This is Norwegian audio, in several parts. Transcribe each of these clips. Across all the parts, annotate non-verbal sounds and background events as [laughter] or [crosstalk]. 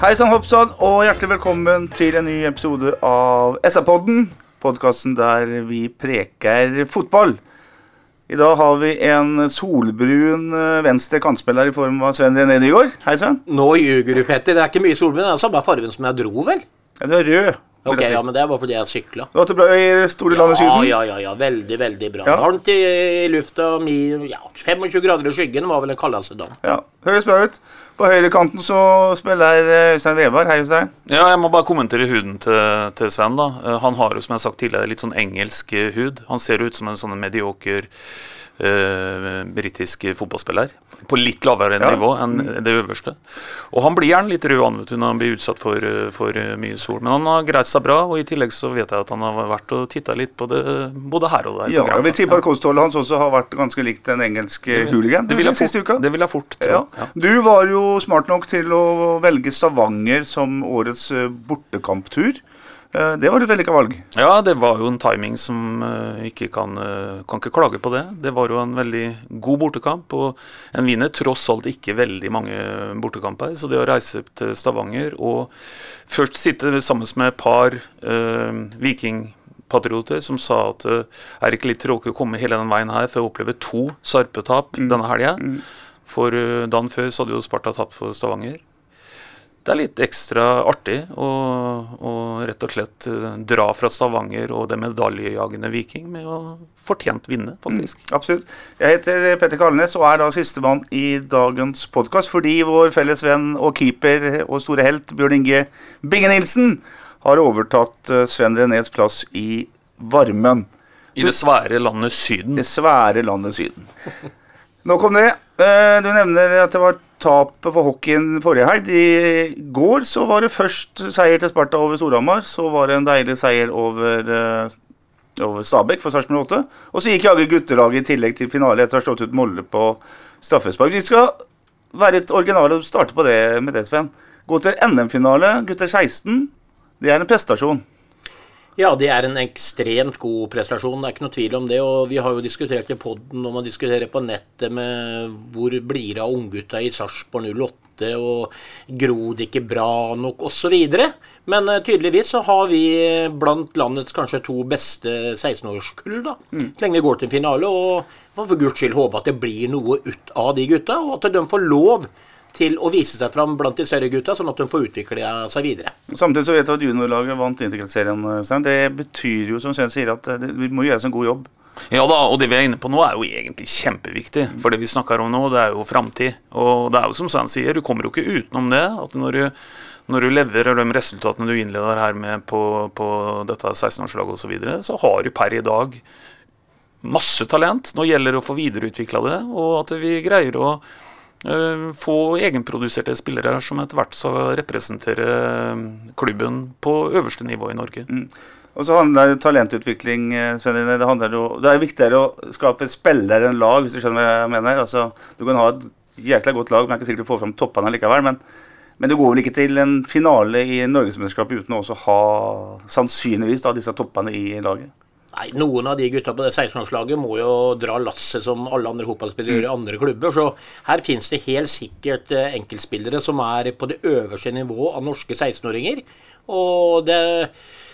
Hei sann, hoppsann, og hjertelig velkommen til en ny episode av SA-podden. Podkasten der vi preker fotball. I dag har vi en solbrun eh, venstre kantspiller i form av Sven René Nygaard. Hei, Sven. Nå ljuger du, Petter. Det er ikke mye solbrun. Det er samme fargen som jeg dro, vel? Ja, du er rød. Ok, ja, men det er bare fordi jeg sykla. Du har hatt det bra i store land i Syden? ja, ja, ja. Veldig, veldig bra. Ja. Varmt i, i lufta. Ja, 25 grader i skyggen var vel den kaldeste dagen. Ja, Høres bra ut. På høyrekanten så spiller eh, Øystein Weberg. Hei, Øystein. Ja, jeg må bare kommentere huden til, til Sven. da. Eh, Han har jo, som jeg har sagt tidligere, litt sånn engelsk eh, hud. Han ser ut som en sånn medioker uh, britisk fotballspiller. På litt lavere Ja. nivå enn det øverste. Og han blir gjerne litt rød an når han blir utsatt for, eh, for eh, mye sol. Men han har greid seg bra, og i tillegg så vet jeg at han har vært og titta litt på det både her og der. Ja, jeg vil tippe at kostholdet hans også har vært ganske likt en engelsk eh, hooligan det vil siste uka. det vil jeg fort tro. Ja. Ja. Du var jo smart nok til å velge Stavanger som årets eh, bortekamptur. Eh, Det var et vellykka valg. Ja, det var jo en timing som eh, ikke kan, eh, kan ikke klage på det. Det var jo en veldig god bortekamp, og en vinner tross alt ikke veldig mange bortekamper. Så det å reise til Stavanger og først sitte sammen med et par uh, vikingpatrioter som sa at uh, er det ikke litt tråkig å komme hele den veien her for å oppleve to Sarpe-tap denne helga? For uh, dagen før så hadde jo Sparta tapt for Stavanger det er litt ekstra artig å, å rett og slett eh, dra fra Stavanger og det medaljejagende Viking med å fortjent vinne, faktisk. Absolutt. Jeg heter Petter Kalnes og er da sistemann i dagens podkast fordi vår felles venn og keeper og store helt Bjørn Inge Binge Nilsen har overtatt eh, Sven Renés plass i varmen. I det svære landet Syden. Det svære landet Syden. Nok om det. Eh, Du nevner at det var tapet på hockeyen forrige helg. I går så var det først seier til Sparta over Storhamar. Så var det en deilig seier over, eh, over Stabæk for Sarpsborg 8. Og så gikk jaggu guttelaget i tillegg til finale etter å ha slått ut Molde på straffespark. Vi skal være et originale og starte på det med det, Sven. Gå til NM-finale, gutter 16. Det er en prestasjon. Ja, det er en ekstremt god prestasjon, det er ikke noe tvil om det. Og vi har jo diskutert i poden, og man diskuterer på nettet med hvor blir det av unggutta i Sarpsborg 08, og gro det ikke bra nok, osv. Men uh, tydeligvis så har vi blant landets kanskje to beste 16-årskull, da. Så lenge vi går til finale. Og for guds skyld håpe at det blir noe ut av de gutta, og at de får lov til å vise seg fram blant de større gutta, sånn at de får utvikle seg videre. Samtidig så vet vi at juniorlaget vant Interkretsserien. Stein. Det betyr jo, som Svein sier, at eh, vi må gjøres en god jobb. Ja da, og det vi er inne på nå er jo egentlig kjempeviktig. For det vi snakker om nå, det er jo framtid. Og det er jo som Svein sier, du kommer jo ikke utenom det. At når du, når du leverer de resultatene du innleder her med på, på dette 16-årslaget osv., så, videre, så har du per i dag masse talent. Nå gjelder det å få videreutvikla det, og at vi greier å eh, få egenproduserte spillere som etter hvert skal representere eh, klubben på øverste nivå i Norge. Og så handler det talentutvikling eh, Sven, det, handler jo, det er viktigere å skape spillere enn lag, hvis du skjønner hva jeg mener. Altså, du kan ha et jækla godt lag, men er ikke sikkert du får fram toppene likevel. Men, men du går vel ikke til en finale i Norgesmesterskapet uten å også ha sannsynligvis da, disse toppene i laget? Nei, Noen av de gutta på det 16-årslaget må jo dra lasset som alle andre fotballspillere gjør i andre klubber. Så her finnes det helt sikkert eh, enkeltspillere som er på det øverste nivået av norske 16-åringer. Og det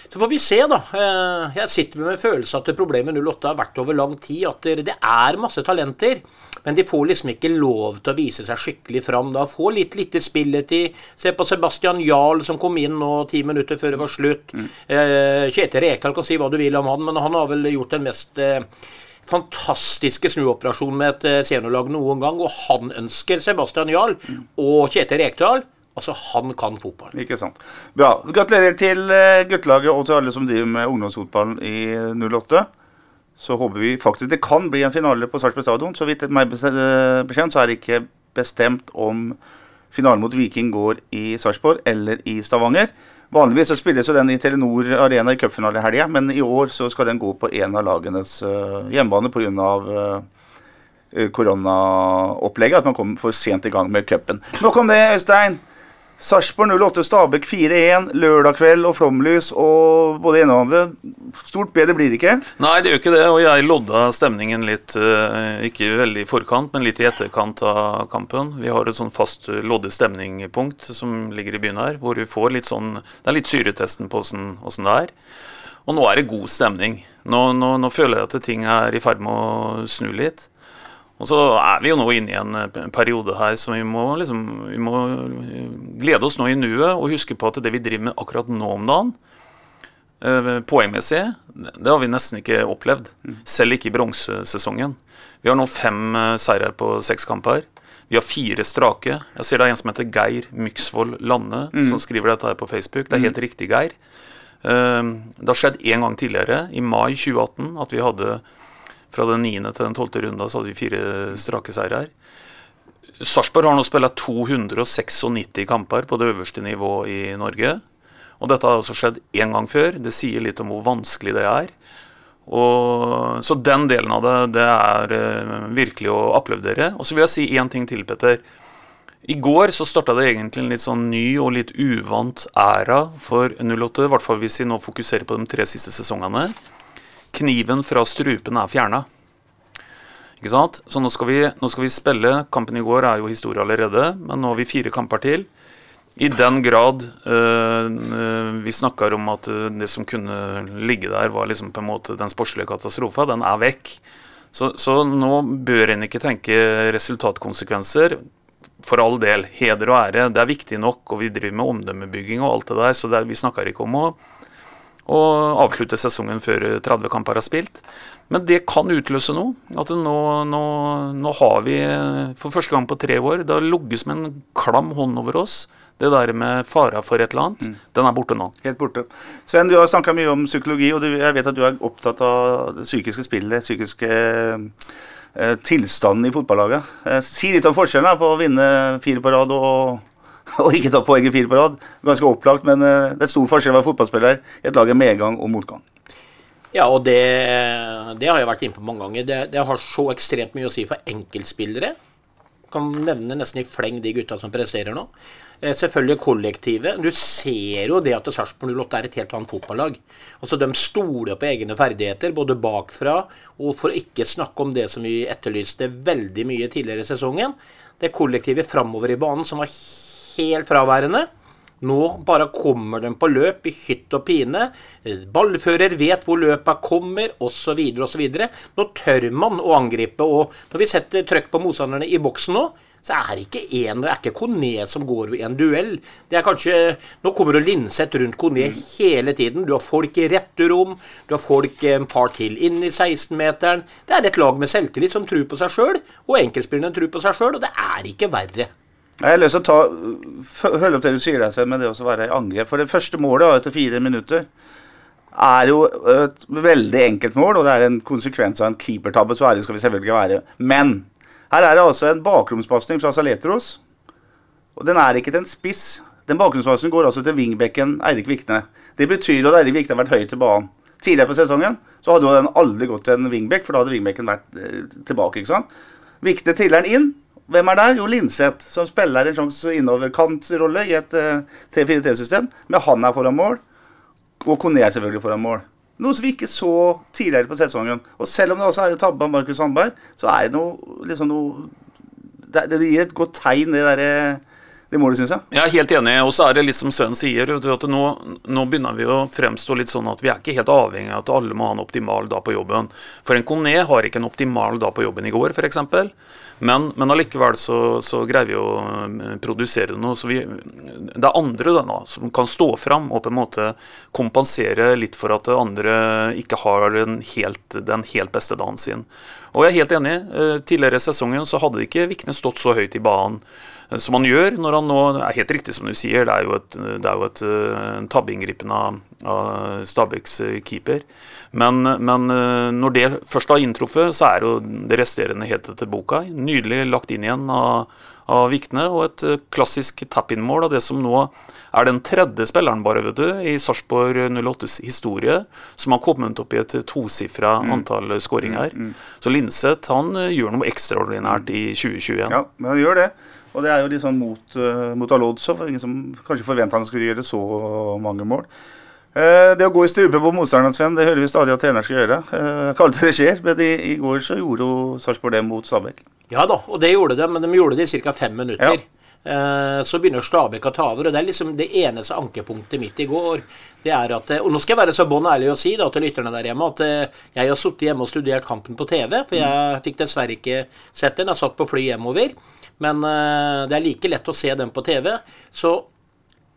Så får vi se, da. Eh, Jeg sitter med en følelse at problemet med 08 har vært over lang tid. At det er masse talenter, men de får liksom ikke lov til å vise seg skikkelig fram. da, Få litt lite spilletid. Se på Sebastian Jarl som kom inn nå ti minutter før det var slutt. Mm. Kjetil Rekdal kan si hva du vil om han, men han har vel gjort den mest eh, fantastiske snuoperasjonen med et eh, seniorlag noen gang. Og han ønsker Sebastian Jarl og Kjetil Rekdal. Altså, han kan fotball. Ikke sant. Bra. Gratulerer til eh, guttelaget og til alle som driver med ungdomsfotball i 08. Så håper vi faktisk det kan bli en finale på Sarpsborg stadion. Så vidt meg eh, bekjent så er det ikke bestemt om finalen mot Viking går i Sarpsborg eller i Stavanger. Vanligvis så spilles den i Telenor Arena i cupfinale i helga, men i år så skal den gå på en av lagenes uh, hjemmebane pga. Uh, koronaopplegget. At man kom for sent i gang med cupen. Nok om det, Øystein. Sarpsborg 08 Stabæk 4-1, lørdag kveld og flomlys og både ene og andre. Stort bedre blir det ikke? Nei, det gjør ikke det. Og jeg lodda stemningen litt, eh, ikke veldig i forkant, men litt i etterkant av kampen. Vi har et sånn fast loddet stemningpunkt som ligger i byen her, hvor vi får litt sånn Det er litt syretesten på åssen det er. Og nå er det god stemning. Nå, nå, nå føler jeg at ting er i ferd med å snu litt. Og så er vi jo nå inne i en eh, periode her så vi må, liksom, vi må eh, glede oss nå i nuet og huske på at det vi driver med akkurat nå om dagen, eh, poengmessig, det har vi nesten ikke opplevd. Selv ikke i bronsesesongen. Vi har nå fem seirer på seks kamper. Vi har fire strake. Jeg ser det er en som heter Geir Myksvold Lande, mm. som skriver dette her på Facebook. Det er helt mm. riktig, Geir. Det har skjedd én gang tidligere, i mai 2018, at vi hadde fra den 9. til den 12. runda så hadde vi fire strake her. Sarpsborg har nå spilt 296 kamper på det øverste nivået i Norge. Og dette har altså skjedd én gang før. Det sier litt om hvor vanskelig det er. Og, så den delen av det, det er uh, virkelig å applaudere. Og så vil jeg si én ting til, Petter. I går så starta det egentlig en litt sånn ny og litt uvant æra for 08. I hvert fall hvis vi nå fokuserer på de tre siste sesongene. Kniven fra strupen er fjerna. Ikke sant? Så nå skal, vi, nå skal vi spille Kampen i går er jo historie allerede, men nå har vi fire kamper til. I den grad øh, vi snakker om at det som kunne ligge der, var liksom på en måte den sportslige katastrofa, den er vekk. Så, så nå bør en ikke tenke resultatkonsekvenser. For all del, heder og ære, det er viktig nok, og vi driver med omdømmebygging og alt det der, så det, vi snakker ikke om å og avslutte sesongen før 30 kamper er spilt. Men det kan utløse noe. At nå, nå, nå, har vi for første gang på tre år Det har ligget som en klam hånd over oss. Det der med fara for et eller annet, mm. den er borte nå. Helt borte. Sven, du har snakka mye om psykologi, og du, jeg vet at du er opptatt av det psykiske spillet, psykiske eh, tilstanden i fotballaget. Eh, si litt om forskjellen på å vinne fire på rad og [laughs] og ikke ta poeng i fire på rad. Ganske opplagt, men eh, det er stor forskjell å være fotballspiller i et lag i medgang og motgang. Ja, og det, det, har jeg vært inne på mange ganger. Det, det, har så ekstremt mye å si for enkeltspillere. Kan nevne nesten i fleng de gutta som presterer nå. Eh, selvfølgelig kollektivet. Du ser jo det at Sarpsborg 08 er et helt annet fotballag. Altså De stoler på egne ferdigheter, både bakfra og for å ikke snakke om det som vi etterlyste veldig mye tidligere i sesongen. Det kollektivet framover i banen som var helt fraværende. Nå bare kommer de på løp i hytt og pine. Ballfører vet hvor løpa kommer, osv. osv. Nå tør man å angripe. Og når vi setter trøkk på motstanderne i boksen nå, så er det ikke én, det er ikke Kone som går i en duell. Det er kanskje, Nå kommer du Linseth rundt Kone hele tiden. Du har folk i returrom, du har folk en par til inn i 16-meteren. Det er et lag med selvtillit som tror på seg sjøl, og enkeltspillerne tror på seg sjøl, og det er ikke verre. Jeg har lyst til å ta, følge opp det du sier der, med det å være i angrep. For det første målet etter fire minutter er jo et veldig enkelt mål, og det er en konsekvens av en keepertabbe. Så ærlig skal vi selvfølgelig være. Men her er det altså en bakromspasning fra Saletros. Og den er ikke til en spiss. Den bakromspasningen går altså til wingbacken Eirik Vikne. Det betyr at Eirik Vikne har vært høyt til banen. Tidligere på sesongen så hadde den aldri gått til en wingback, for da hadde wingbacken vært eh, tilbake. ikke sant? Vikne triller den inn, hvem er der? Jo, Linseth, som spiller en slags innoverkantrolle i et uh, eh, 3-4-3-system. Men han er foran mål, og Kone er selvfølgelig foran mål. Noe som vi ikke så tidligere på sesongen. Og selv om det også er en tabbe av Markus Sandberg, så er det noe, liksom noe det, det, gir et godt tegn, det derre det målet, syns jeg. Jeg er helt enig. Og så er det litt som Sven sier, at nå, nå, begynner vi å fremstå litt sånn at vi er ikke helt avhengig av at alle må ha en optimal dag på jobben. For en Kone har ikke en optimal dag på jobben i går, f.eks. Men, men allikevel så, så, greier vi å eh, produsere noe. Så vi, det er andre da, som kan stå fram og på en måte kompensere litt for at andre ikke har den helt, den helt beste dagen sin. Og jeg er helt enig. Eh, tidligere i sesongen så hadde ikke Vikne stått så høyt i banen Eh, som han gjør når han nå er helt riktig som du sier, det er jo, et, det er jo et, eh, en tabbeinngripen av, av Stabæks keeper. Men, men, når det først har inntruffet, så er jo det resterende helt etter boka. Nydelig lagt inn igjen av, av Vikne, og et eh, klassisk tap-in-mål av det som nå er den tredje spilleren bare, vet du, i Sarpsborg 08s historie som har kommet opp i et tosifra antall skåringer. Så Linseth han eh, gjør noe ekstraordinært i 2021. Ja, men han gjør det. Og det er jo litt sånn mot, uh, mot Alodso. for ingen som kanskje forventa han skulle gjøre så mange mål. Eh, det å gå i strupe på motstanderens venn, det hører vi stadig at treneren skal gjøre. Kalte ikke det skjer, men i, i går så gjorde jo Sarpsborg det mot Stabæk. Ja da, og det gjorde de, men de gjorde det i ca. fem minutter. Ja. Så begynner Stabæk å ta over, og det er liksom det eneste ankepunktet mitt i går. Det er at, eh, Og nå skal jeg være så bånn ærlig og si da, til lytterne der hjemme at eh, jeg har sittet hjemme og studert kampen på TV, for jeg fikk dessverre ikke sett den. Jeg satt på fly hjemover. Men eh, det er like lett å se den på TV. Så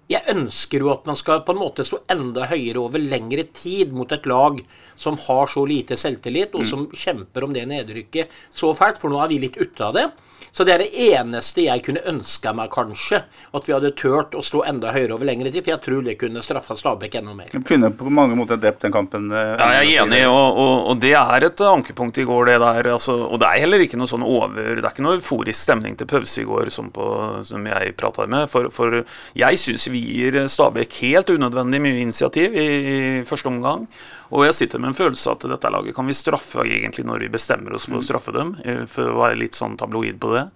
jeg ønsker jo at man skal på en måte stå enda høyere over lengre tid mot et lag som har så lite selvtillit, og som kjemper om det nedrykket så fælt, for nå er vi litt ute av det. Så det er det eneste jeg kunne ønska meg, kanskje. At vi hadde turt å stå enda høyere over lengre tid, for jeg tror det kunne straffa Stabæk enda mer. De kunne på mange måter drept den kampen. eh, Ja, jeg er enig, og, og, og det er et ankepunkt i går, det der. Altså, og det er heller ikke noe sånn over Det er ikke noe euforisk stemning til pause i går, som, på, som jeg prata med. For, for jeg syns vi gir Stabæk helt unødvendig mye initiativ i, i første omgang. Og jeg sitter med en følelse at dette laget kan vi straffe egentlig når vi bestemmer oss for å straffe dem, eh, for å være litt sånn tabloid på det.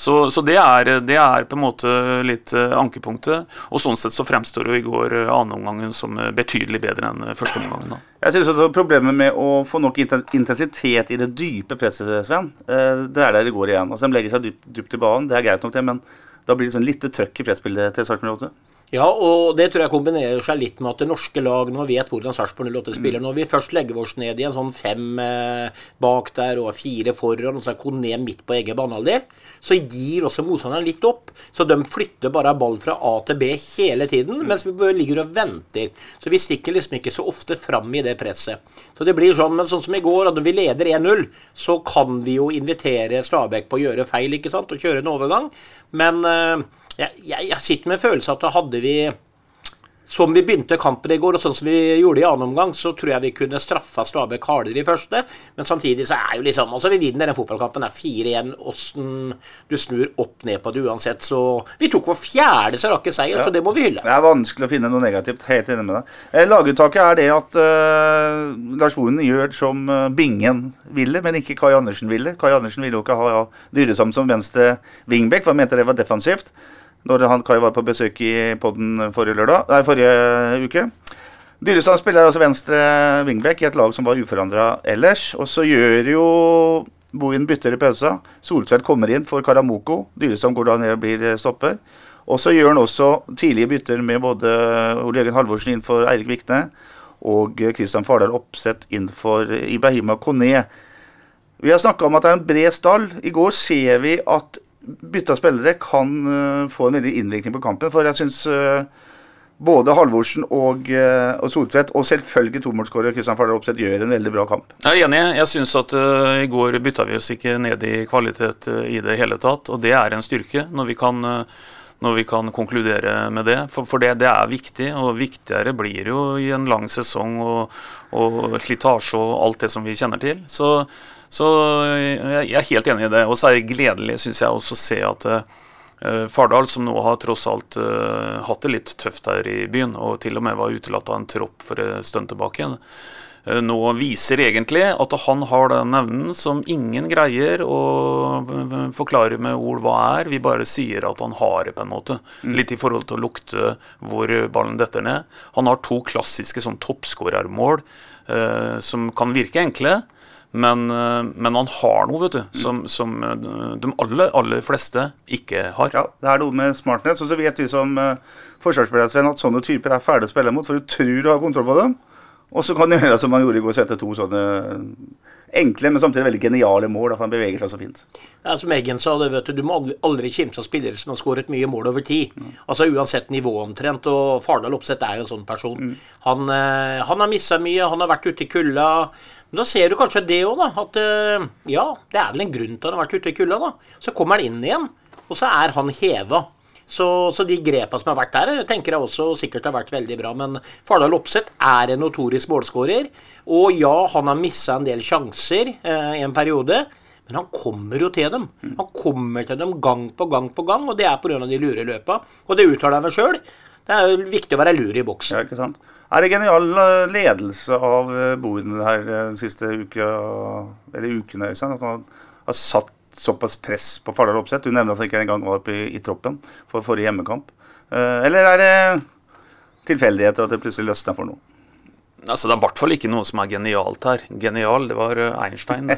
Så, så det, er, det er på en måte litt eh, ankepunktet. Og sånn sett så fremstår jo i går andre annenomgangen som eh, betydelig bedre enn eh, første omgangen. da. Jeg synes også Problemet med å få nok intensitet i det dype presset, Sven, eh, det er der det går igjen. Altså, De legger seg dypt, dypt i banen, det er greit nok, det, men da blir det sånn litt trøkk i pressbildet til 8. Ja, og det tror jeg kombinerer seg litt med at det norske lag nå vet hvordan Sarpsborg 08 spiller. Når vi først legger oss ned i en sånn fem eh, bak der og fire foran, og så er Kone midt på egen banehalvdel, så gir også motstanderen litt opp. Så de flytter bare ball fra A til B hele tiden, mens vi ligger og venter. Så vi stikker liksom ikke så ofte fram i det presset. Så det blir sånn, men sånn som i går, at når vi leder 1-0, så kan vi jo invitere Stabæk på å gjøre feil, ikke sant, og kjøre en overgang. Men eh, jeg, jeg, jeg sitter med en følelse at da hadde vi som vi begynte kampen i går, og sånn som vi gjorde i annen omgang, så tror jeg vi kunne straffa Stabæk hardere i første. Men samtidig så er jo liksom Altså, vi vinner den fotballkampen. Det er 4-1. Åssen du snur opp ned på det uansett. Så vi tok vår fjerde så seier, ja. så det må vi hylle. Det er vanskelig å finne noe negativt. Helt enig med deg. Eh, Laguttaket er det at uh, Lars Bohnen gjør som eh, Bingen ville, men ikke Kai Andersen ville. Kai Andersen ville jo ikke ha Dyresam som venstre wingback, for han mente det var defensivt. Når han, Kai var på besøk i podden forrige, lørdag, nei, forrige uke. Dyresam spiller altså venstre wingback i et lag som var uforandra ellers. Og så gjør jo Bohin bytter i pausa. Soltvedt kommer inn for Karamoko. Dyresam går da ned og blir stopper. Og så gjør han også tidlige bytter med både Ole Jørgen Halvorsen inn for Eirik Vikne og Kristian Fardal Opseth inn for Ibrahima Kone. Vi har snakka om at det er en bred stall. I går ser vi at bytta spillere kan uh, få en veldig innvirkning på kampen. For jeg syns både Halvorsen og, uh, og Soltvedt, og selvfølgelig tomålsskårer Kristian Fardal Opseth, gjør en veldig bra kamp. Jeg er enig. Jeg syns at uh, i går bytta vi oss ikke ned i kvalitet uh, i det hele tatt. Og det er en styrke når vi kan, uh, når vi kan konkludere med det. For, for det, det, er viktig, og viktigere blir jo i en lang sesong og, og slitasje og alt det som vi kjenner til. Så, så jeg, jeg er helt enig i det. Og så er det gledelig, syns jeg, også å se at Uh, Fardal, som nå har tross alt uh, hatt det litt tøft her i byen, og til og med var utelatt av en tropp for en stund tilbake nå viser egentlig at han har den evnen som ingen greier å forklare med ord hva er. Vi bare sier at han har det, på en måte. Mm. Litt i forhold til å lukte hvor ballen detter ned. Han har to klassiske sånn toppskårermål som kan virke enkle. Men, men, han har noe vet du, som, som de aller, aller fleste ikke har. Ja, Det er noe med smartness. Og så vet vi som uh, forsvarsspillere at sånne typer er fæle å spille mot, for du tror du har kontroll på dem. Og så kan du gjøre som han gjorde i går, sette to sånne enkle, men samtidig veldig geniale mål. For han beveger seg så fint. Ja, som Eggen sa, det, vet du, du må aldri, kimse av spillere som har skåret mye mål over tid. Mm. Altså Uansett nivå omtrent. Og Fardal Opseth er jo en sånn person. Mm. Han, uh, han har missa mye, han har vært ute i kulda. Men da ser du kanskje det òg, da. At uh, ja, det er vel en grunn til at han har vært ute i kulda, da. Så kommer han inn igjen, og så er han heva. Så, så, de grepene som har vært der, tenker jeg også sikkert har vært veldig bra. Men Fardal Opseth er en notorisk målskårer. Og ja, han har missa en del sjanser eh, i en periode. Men han kommer jo til dem. Han kommer til dem gang på gang på gang, og det er pga. de lure løpa. Og det uttaler han sjøl. Det er jo viktig å være lur i boksen. Ja, ikke sant? Er det genial eh, ledelse av eh, Boden her eh, siste uka, eller ukene? Sant? At han har satt såpass press på Fardal Opseth? Du nevner at han ikke engang var oppe i, i troppen for forrige hjemmekamp. Eh, eller er det tilfeldigheter at det plutselig løsner for noe? Altså, Det er i hvert fall ikke noe som er genialt her. Genial, det var Einstein.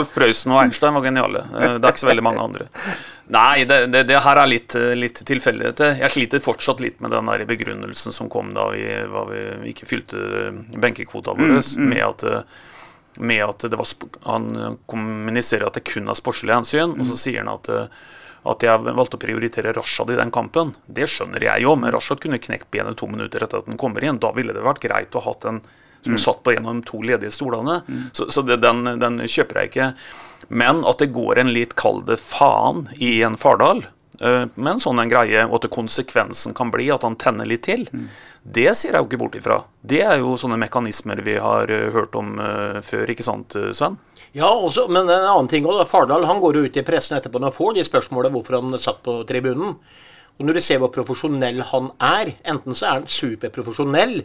Alf Prøysen og Einstein var geniale. Eh, Det er ikke så veldig mange andre. Nei, det, det, det her er litt, eh, litt tilfeldigheter. Jeg sliter fortsatt litt med den der begrunnelsen som kom da vi, vi ikke fylte benkekvota vår, med at med at det var Han kommuniserer at det kun er sportslige hensyn, og så sier han at eh, at jeg valgte å prioritere Rashad i den kampen, det skjønner jeg jo, men Rashad kunne knekt benet to minutter etter at den kommer inn. Da ville det vært greit å ha hatt en som satt på en av de to ledige stolene. Så, så det, den, den kjøper jeg ikke. Men at det går en litt kall det faen i en Fardal, med en sånn en greie, og at konsekvensen kan bli at han tenner litt til, det ser jeg jo ikke bort ifra. Det er jo sånne mekanismer vi har eh, hørt om eh, før, ikke sant, eh, Sven? Ja, også, men en annen ting også. Fardal han går jo ut i pressen etterpå når han får de spørsmålene hvorfor han satt på tribunen. Og når du ser hvor profesjonell han er, enten så er han superprofesjonell,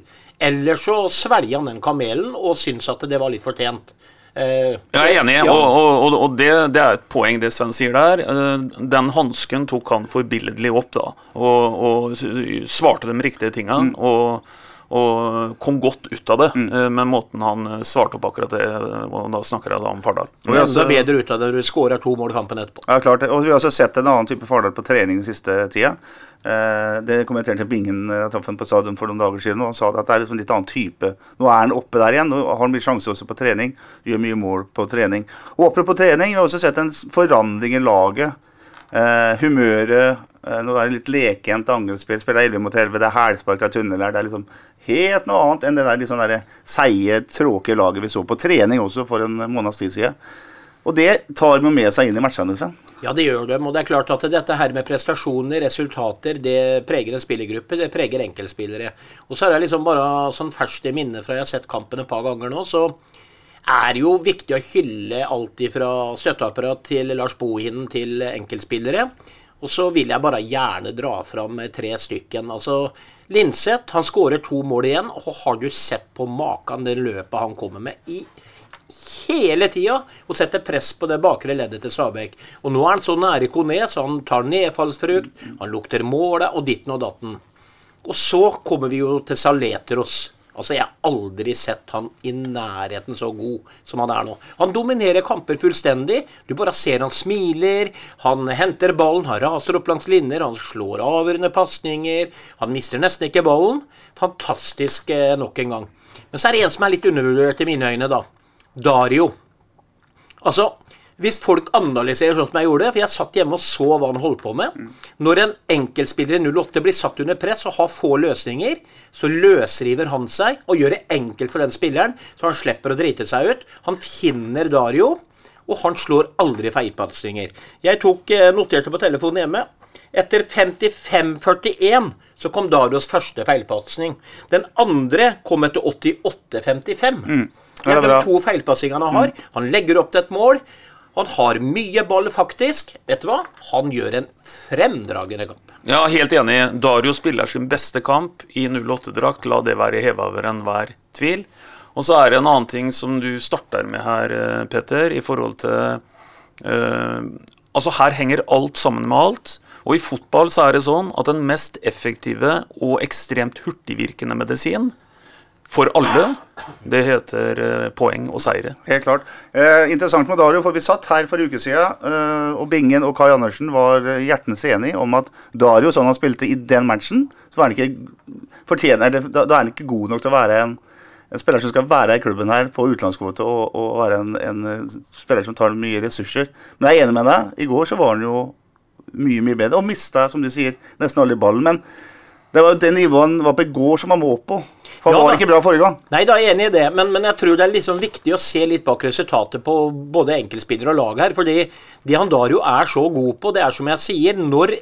eller så svelger han den kamelen og syns at det var litt fortjent. Eh, Jeg er enig, ja. og, og, og, det, det er et poeng det Sven sier der. Eh, Den hansken tok han forbilledlig opp, da, og, og svarte de riktige tingene. Og, og kom godt ut av det mm. med måten han eh, svarte opp akkurat det. Og da snakker jeg da om Fardal. Og vi Enda også- bedre ut av det når du skårer to mål kampen etterpå. Ja, klart. Og vi har også sett en annen type Fardal på trening den siste tida. Eh, det kommenterte Bingen eh, han på stadion for noen dager siden, og han sa at det er liksom en litt annen type. Nå er han oppe der igjen, Nå har han mye sjanse også på trening. Gjør mye mål på trening. Og apropos trening, vi har også sett en forandring i laget. Uh, humøret eh, Nå er det litt lekent angrepsspill. Spiller 11 mot 11, det er hælspark, det er tunneler. Det er liksom helt noe annet enn det der sånn der seige, tråkige laget vi så på trening også for en måneds tid siden. Og det tar man med seg inn i matchene, Sven. Ja, det gjør dem. Og det er klart at dette her med prestasjoner, resultater, det preger en spillergruppe. Det preger enkeltspillere. Og så er det liksom bare sånn ferskt i minne fra jeg har sett kampen et par ganger nå, så er jo viktig å hylle alt fra støtteapparat til Lars Bohinen til enkeltspillere. Og så vil jeg bare gjerne dra fram tre stykken. Altså, Linseth han skårer to mål igjen. Og har du sett på maken det løpet han kommer med i hele tida og setter press på det bakre leddet til Stabæk. Og nå er han så nære Kone, så han tar nedfallsfrukt, han lukter målet og ditten og datten. Og så kommer vi jo til Saletros. Altså, Jeg har aldri sett han i nærheten så god som han er nå. Han dominerer kamper fullstendig. Du bare ser han smiler, han henter ballen, han raser opp langs linjer, han slår avgjørende pasninger. Han mister nesten ikke ballen. Fantastisk eh, nok en gang. Men så er det en som er litt undervurdert i mine øyne, da. Dario. Altså, hvis folk analyserer sånn som jeg gjorde, for jeg satt hjemme og så hva han holdt på med Når en enkeltspiller i 08 blir satt under press og har få løsninger, så løsriver han seg og gjør det enkelt for den spilleren, så han slipper å drite seg ut. Han finner Dario, og han slår aldri feilpasninger. Jeg tok eh, noterte på telefonen hjemme. Etter 55-41 så kom Darios første feilpasning. Den andre kom etter 88-55. Mm. Det er er de to feilpassingene han har. Han legger opp til et mål. Han har mye ball, faktisk. Vet du hva? Han gjør en fremdragende kamp. Ja, helt enig. Dario spiller sin beste kamp i 08-drakt. La det være heva over enhver tvil. Og så er det en annen ting som du starter med her, Petter, Peter, i forhold til eh, Altså, her henger alt sammen med alt. Og i fotball så er det sånn at den mest effektive og ekstremt hurtigvirkende medisin for alle, det heter eh, poeng og seire. Helt klart. Eh, interessant med Dario, for vi satt her for en uke siden, eh, og Bingen og Kai Andersen var hjertens enige om at Dario, sånn han spilte i den matchen, så er han ikke fortjener, da, da er han ikke god nok til å være en, en spiller som skal være i klubben her på utenlandskvote og, og være en, en eh, spiller som tar mye ressurser. Men jeg er enig med deg. I går så var han jo mye, mye bedre, og mista, som du sier, nesten alle ballen. Men det var jo det nivået han var på i går, som han må på. For han Ja, var ikke bra forrige gang. Nei, da er jeg enig i det, men, men jeg tror det er liksom viktig å se litt bak resultatet på både enkeltspillere og lag her. fordi det han Dario er så god på, det er som jeg sier, når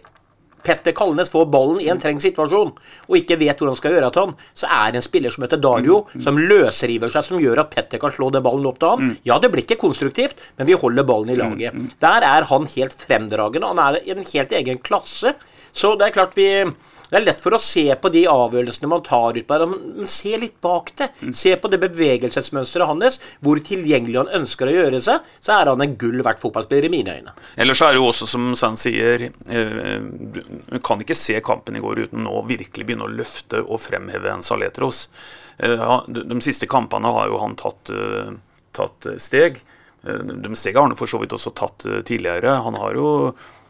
Petter Kalnes får ballen i en trengt situasjon og ikke vet hvor han skal gjøre av han, så er det en spiller som heter Dario, som løsriver seg, som gjør at Petter kan slå den ballen opp til han. Ja, det blir ikke konstruktivt, men vi holder ballen i laget. Der er han helt fremdragende. Han er i en helt egen klasse. Så det er klart vi det er lett for å se på de avgjørelsene man tar ut på det, men se litt bak det. Se på det bevegelsesmønsteret hans, hvor tilgjengelig han ønsker å gjøre seg. Så er han en gull verdt fotballspiller i mine øyne. Ellers er det jo også, som Sand sier, eh, du kan ikke se kampen i går uten å virkelig begynne å løfte og fremheve en Saletros. Eh, de, siste kampene har jo han tatt, eh, tatt steg. De stegene har han for så vidt også tatt tidligere. Han har jo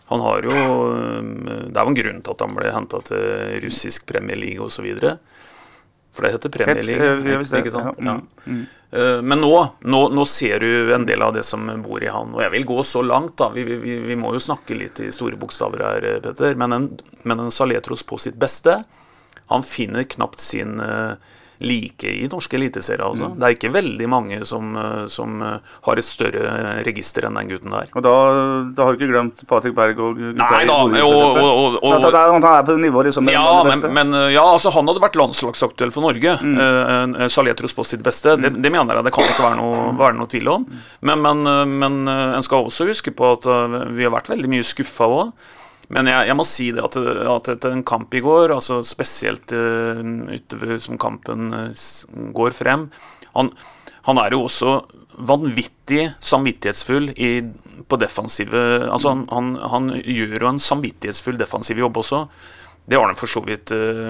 han har jo eh, Det er jo en grunn til at han ble henta til russisk Premier League osv. For det heter Premier League, ikke, ikke sant? ja, Ja. Eh, Men nå, nå, nå ser du en del av det som bor i han. Og jeg vil gå så langt, da. Vi, vi, vi må jo snakke litt i store bokstaver her, eh, Petter. Men en, men en Saletros på sitt beste, han finner knapt sin eh, like i norske eliteserier. altså. Mm. Det er ikke veldig mange som, eh, som eh, har et større register enn den gutten der. Og da, da har du ikke glemt Patrick Berg og gutta Nei da, Bodø, og, og, han er, på nivå liksom Ja, men, men uh, ja, altså han hadde vært landslagsaktuell for Norge. Mm. Saletros på sitt beste. Det, det mener jeg det kan ikke være noe, være noe tvil om. Men, men, uh, men uh, en skal også huske på at uh, vi har vært veldig mye skuffa òg. Men jeg, jeg må si det at, at etter en kamp i går, altså spesielt uh, utover som kampen uh, går frem han, han er jo også vanvittig samvittighetsfull i, på defensive Altså han, han, han gjør jo en samvittighetsfull defensiv jobb også. Det har han for så vidt uh,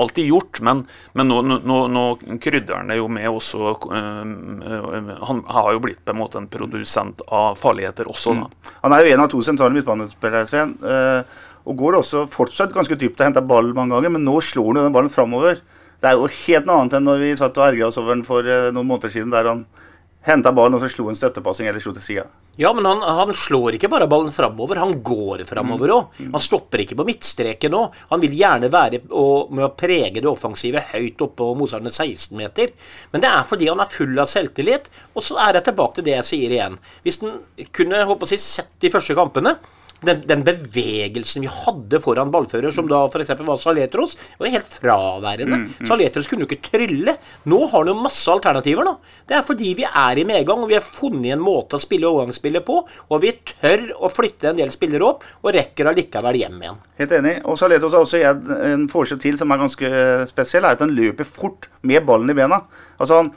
alltid gjort, men, men nå, nå, nå krydrer han det jo med også eh, Han har jo blitt på en måte en produsent av farligheter også, da. Han er jo en av to sentrale midtbanespillere, Sven. eh, og går også fortsatt ganske dypt og henter ball mange ganger, men nå slår han jo den ballen framover. Det er jo helt noe annet enn når vi satt og ergra oss over den for noen måneder siden, der han henta ballen og så slo en støttepassing eller slo til sida. Ja, men han, han slår ikke bare ballen framover, han går framover òg. Han stopper ikke på midtstreken nå. Han vil gjerne være og, med å prege det offensive høyt oppe på motstandernes 16-meter. Men det er fordi han er full av selvtillit. Og så er jeg tilbake til det jeg sier igjen. Hvis han kunne håper å si, sett de første kampene den, den bevegelsen vi hadde foran ballfører, som da f.eks. var Saletros, var helt fraværende. Saletros kunne jo ikke trylle. Nå har han jo masse alternativer, da. Det er fordi vi er i medgang, og vi har funnet en måte å spille overgangsspillet på, og vi tør å flytte en del spillere opp, og rekker allikevel hjem igjen. Helt enig. Og Saletros har også en, en forskjell til som er ganske spesiell, er at han løper fort med ballen i bena. Altså han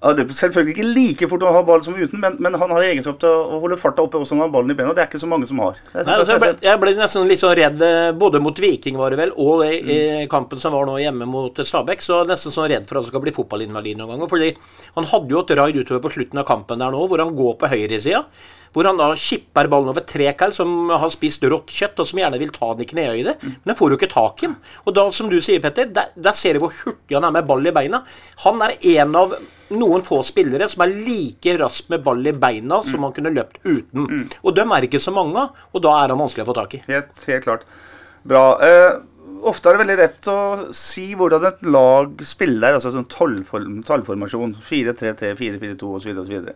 selvfølgelig ikke like fort å ha ball som uten, men, men han har egenskap til å holde farta oppe også når han har ballen i bena. Det er ikke så mange som har. Er Nei, altså, jeg, ble, jeg ble nesten litt sånn redd eh, både mot Viking, var det vel, og i, i kampen som var nå hjemme mot Stabæk. Så er nesten sånn redd for at han skal bli fotballinvalid noen ganger. Fordi han hadde jo et raid utover på slutten av kampen der nå, hvor han går på høyresida. Hvor han da skipper ballen over tre kall som har spist rått kjøtt, og som gjerne vil ta den i knehøyde. Men den får jo ikke tak i den. Og da, som du sier, Petter, der, der ser du hvor hurtig han er med ball i beina. Han er en av noen få spillere som er like rask med ball i beina som han kunne løpt uten. Og dem er ikke så mange av, og da er han vanskelig å få tak i. Helt, helt klart. Bra. Eh, ofte er det veldig rett å si hvordan et lag spiller, altså sånn tallformasjon. 4-3-3, 4-4-2 osv. osv.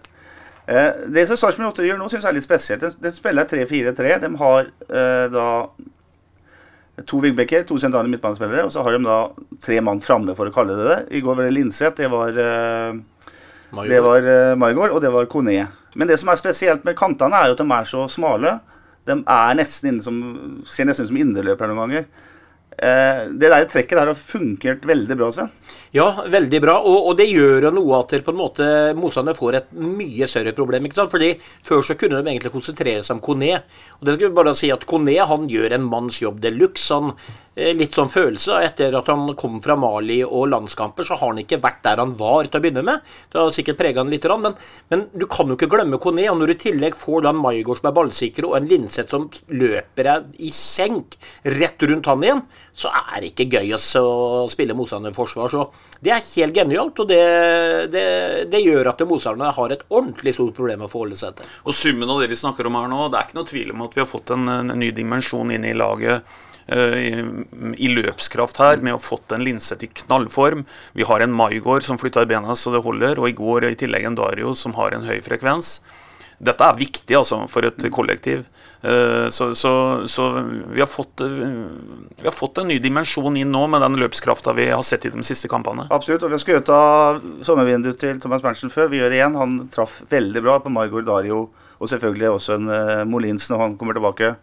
Eh, det som Sarpsborg 8 gjør nå, syns jeg er litt spesielt. De, de spiller 3-4-3. De har eh, da to wingbacker, to sentrale midtbanespillere, og så har de da tre mann framme, for å kalle det det. I går var det Linseth, det var eh, det var uh, Maigård, og det var Kone. Men det som er spesielt med kantene, er at de er så smale. De er nesten inne som, ser nesten ut som indreløpere noen ganger. Eh, det der trekket der har funkert veldig bra, Sven. Ja, veldig bra. Og, og det gjør jo noe at på en måte motstander får et mye større problem. ikke sant? Fordi Før så kunne de egentlig konsentrere seg om Kone. Og det skal vi bare si at Kone han gjør en manns jobb de luxe. Han Litt sånn følelse etter at han kom fra Mali og landskamper, så har han ikke vært der han var til å begynne med. Det har sikkert prega han litt, men, men du kan jo ikke glemme Kone. Og når du i tillegg får da en Maigård som er ballsikker, og en Linseth som løper deg i senk rett rundt han igjen, så er det ikke gøy å spille motstanderforsvar. Så det er helt genialt, og det, det, det gjør at motstanderne har et ordentlig stort problem å forholde seg til. Og summen av det vi snakker om her nå, det er ikke noe tvil om at vi har fått en, en ny dimensjon inn i laget. Eh, I, løpskraft her, med å fått en Linseth i knallform. Vi har en Maigård som flytter bena så det holder, og i går i tillegg en Dario som har en høy frekvens. dette er viktig altså, for et kollektiv. Eh, så, så, så vi, har fått, eh, vi har fått en ny dimensjon inn nå med den løpskrafta vi har sett i de siste kampene. Absolutt. Og vi har skrøt av sommervinduet til Thomas Berntsen før. Vi gjør det igjen. Han traff veldig bra på Margot Dario, og selvfølgelig også en Molinsen Molins når han kommer tilbake.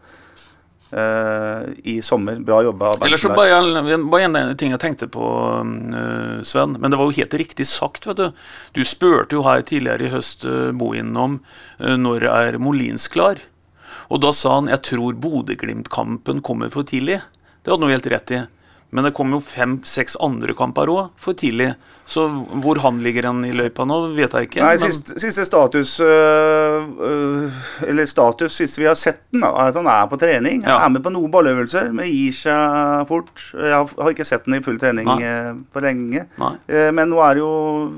Uh, i sommer. Bra jobba. Ellers så bare, en ting jeg tenkte på, uh, Sven. Men det var jo helt riktig sagt, vet du. Du spurte jo her tidligere i høst, uh, Bohin, om når er Molins klar? Og da sa han jeg tror Bodø-Glimt-kampen kommer for tidlig. Det hadde han jo helt rett i. Men det kom jo fem-seks andre kamper òg for tidlig. Så hvor han ligger han i løypa nå, vet jeg ikke. Nei, men... siste, siste, status øh, øh, Eller status siste vi har sett den, er at han er på trening. Han ja. er med på noen balløvelser, men gir seg fort. Jeg har ikke sett den i full trening Nei. på lenge. Nei. men nå er det jo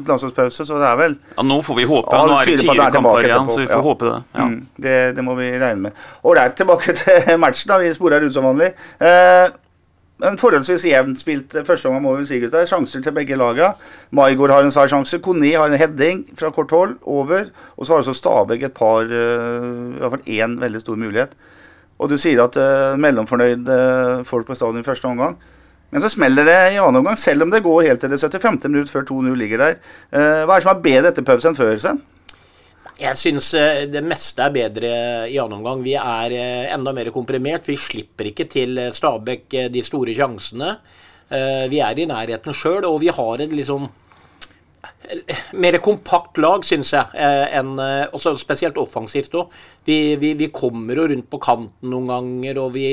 landslagspause, så det er vel Ja, Nå får vi håpe. Ja, nå er det fire kamper igjen, så vi får ja. håpe det. Ja. Mm, det. det. må vi regne med. Ålreit, tilbake til matchen. da, Vi sporer ut som vanlig. Uh, en forholdsvis jevnt spilt første omgang, må vi si, gutter. Sjanser til begge lagene. Maigård har en svær sjanse. Koni har en heading fra kort hold over. Og så har også Stabæk et par uh, I hvert fall én veldig stor mulighet. Og du sier at uh, mellomfornøyde folk på stadion i første omgang. Men så smeller det i annen omgang, selv om det går helt til det 75. minutt før 2-0 ligger der. Uh, hva er det som er bedre etter pubs enn før, Sven? Jeg syns eh, det meste er bedre i annen omgang. Vi er eh, enda mer komprimert. Vi slipper ikke til eh, Stabæk de store sjansene. Vi er i nærheten sjøl, og vi har et liksom mer kompakt lag, syns jeg. Enn, også spesielt offensivt òg. Vi, vi, vi, kommer jo rundt på kanten noen ganger, og vi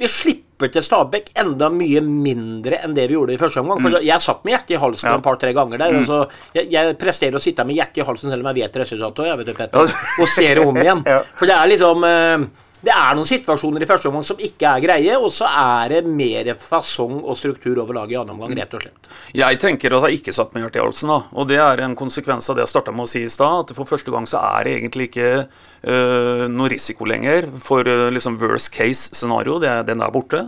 Vi slipper slipper til Stabæk enda mye mindre enn det vi gjorde i første omgang. For mm. jeg satt med hjertet i halsen ja. et par-tre ganger der. Mm. Altså, jeg, jeg, presterer å sitte med hjertet i halsen selv om jeg vet resultatet, jeg vet du, Petter, og ser det om igjen. [laughs] ja. For det er liksom uh, det er noen situasjoner i første omgang som ikke er greie, og så er det mer fasong og struktur over laget i annen omgang, rett og slett. Jeg tenker at jeg ikke satt med hjertet i halsen, da. Og det er en konsekvens av det jeg starta med å si i stad, at for første gang så er det egentlig ikke øh, noe risiko lenger for øh, liksom worst case scenario. Det, den er borte.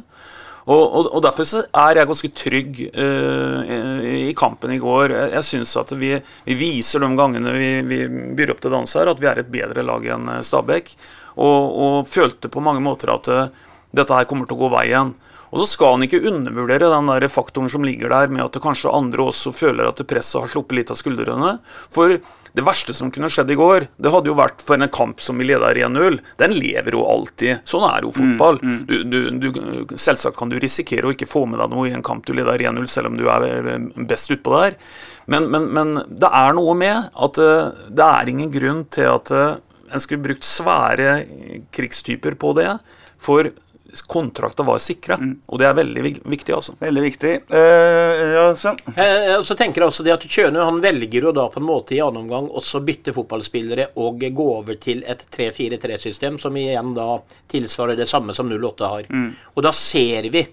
Og, og, og, Derfor er jeg ganske trygg uh, i kampen i går. Jeg, jeg syns at vi, vi, viser de gangene vi, vi byr opp til dans her, at vi er et bedre lag enn Stabæk og, og følte på mange måter at uh, dette her kommer til å gå veien. Og så skal han ikke undervurdere den der faktoren som ligger der med at kanskje andre også føler at presset har sluppet litt av skuldrene. For det verste som kunne skjedd i går, det hadde jo vært for en kamp som vi leder 1-0. Den lever jo alltid. Sånn er jo fotball. Mm, mm. Du, du, du, selvsagt kan du risikere å ikke få med deg noe i en kamp du leder 1-0, selv om du er eh, best utpå der. Men, men, men, det er noe med at uh, det er ingen grunn til at uh, en skulle brukt svære krigstyper på det. For kontrakter var sikra, mm. og det er veldig viktig. altså. Veldig viktig. Eh, ja, så. Uh, så tenker jeg også det at Kjøne han velger jo da på en måte i annen omgang også bytte fotballspillere og gå over til et 3-4-3-system, som igjen da tilsvarer det samme som 08 har. Mm. Og da ser vi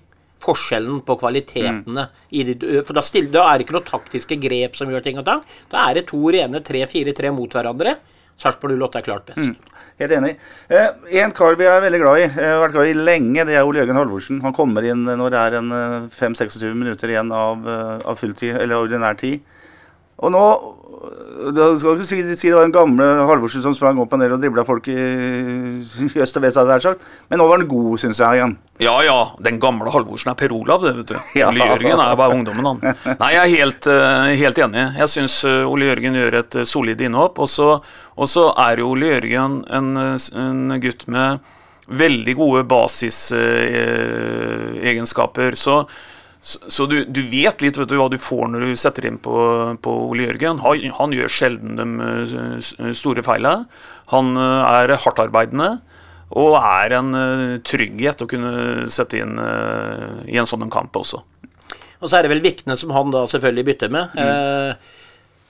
forskjellen på kvalitetene. Mm. De, for da, stiller, da, er det ikke noe taktiske grep som gjør ting og tang. Da er det to rene 3-4-3 mot hverandre. Sarpsborg 08 er klart best. Mm. Helt enig. Eh, en kar vi er veldig glad i, jeg har vært glad i lenge, det er Ole Jørgen Halvorsen. Han kommer inn når det er en 5-26 eh, minutter igjen av, eh, av fulltid, eller ordinær tid. Og nå da skal du ikke si, det var den gamle Halvorsen som sprang opp og ned og dribla folk i, i øst og vest, sagt. men nå var han god, syns jeg igjen. Ja ja, den gamle Halvorsen er Per Olav, det, vet du. [laughs] Ja. Ole Jørgen er bare ungdommen, han. [laughs] Nei, jeg er helt, uh, helt enig. Jeg syns uh, Ole Jørgen gjør et uh, solid innhopp. Og så er jo Ole Jørgen en, en gutt med veldig gode basisegenskaper. så så, så du, du, vet litt vet du, hva du får når du setter inn på, på Ole Jørgen. Han, han, gjør sjelden de eh, store feilene. Han eh, er hardtarbeidende og er en eh, trygghet å kunne sette inn i en sånn kamp også. Og så er det vel Vikne som han da selvfølgelig bytter med. Mm. Eh,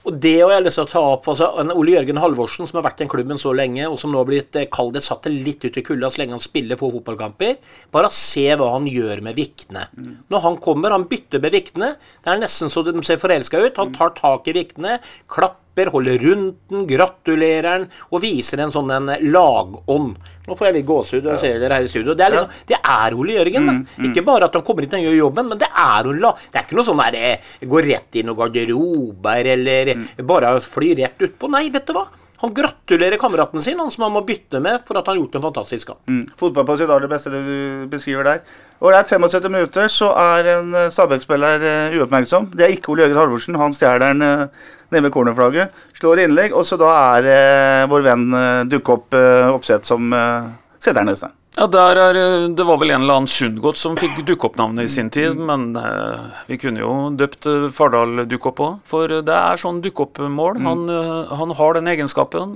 og det har jeg lyst til å ta opp. altså Ole Jørgen Halvorsen, som har vært i den klubben så lenge, og som nå har blitt kald, kall det litt ut i kulda så lenge han spiller få fotballkamper. Bare se hva han gjør med Vikne. Mm. Når han kommer, han bytter med Vikne. Det er nesten så de ser forelska ut. Han tar tak i Vikne, klapper, holder rundt den, gratulerer den og viser en sånn en lagånd. Nå får jeg litt gåsehud og ser dere her i studio. Det er, liksom, det er Ole Jørgen. Mm, mm. Ikke bare at han kommer hit og gjør jobben, men det er Ole. Det er ikke noe sånn der går gå rett inn og garderober eller mm. bare fly rett utpå. Nei, vet du hva. Han gratulerer kameraten sin, han som han må bytte med for at han har gjort en fantastisk kamp. Mm. Fotball på sitt aller beste, det du beskriver der. Og det er 75 minutter, så er en eh, Stabæk-spiller eh, uoppmerksom. Det er ikke Ole Jørgen Halvorsen. Han stjeler den eh, nede ved cornerflagget. Slår innlegg, og så da er eh, vår venn eh, dukker opp eh, oppsett som eh, setter den Øystein. Ja, der er, eh, Det var vel en eller annen Sundgodt som fikk dukkeoppnavnet i sin tid, men eh, vi kunne jo døpt eh, Fardal Dukkopp òg. For det er sånn dukkeoppmål. Han, eh, han har den egenskapen.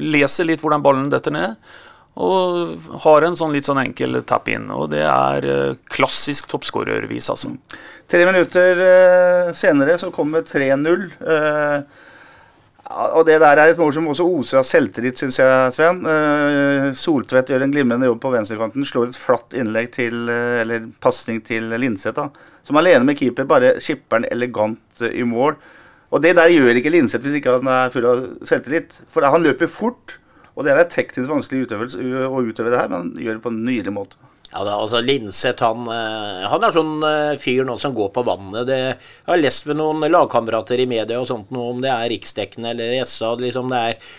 Leser litt hvordan ballen detter ned. Og har en sånn litt sånn enkel tap in. Og det er klassisk toppskårervis, altså. Tre minutter eh, senere så kommer 3-0. eh, og det der er et mål som også oser av selvtillit, syns jeg, Sven. Eh, Soltvedt gjør en glimrende jobb på venstrekanten. Slår et flatt innlegg til, eller pasning til Linseth, da. Som alene med keeper bare skipper den elegant i mål. Og det der gjør ikke Linseth hvis ikke han er full av selvtillit. For han løper fort, og det er teknisk vanskelig å utøve det her, men han gjør det på en nydelig måte. Ja, da, altså Linseth han, eh, han er sånn eh, fyr nå som går på vannet. Det, jeg har lest med noen lagkamerater i media og sånt noe om det er riksdekkende eller SA. Liksom det er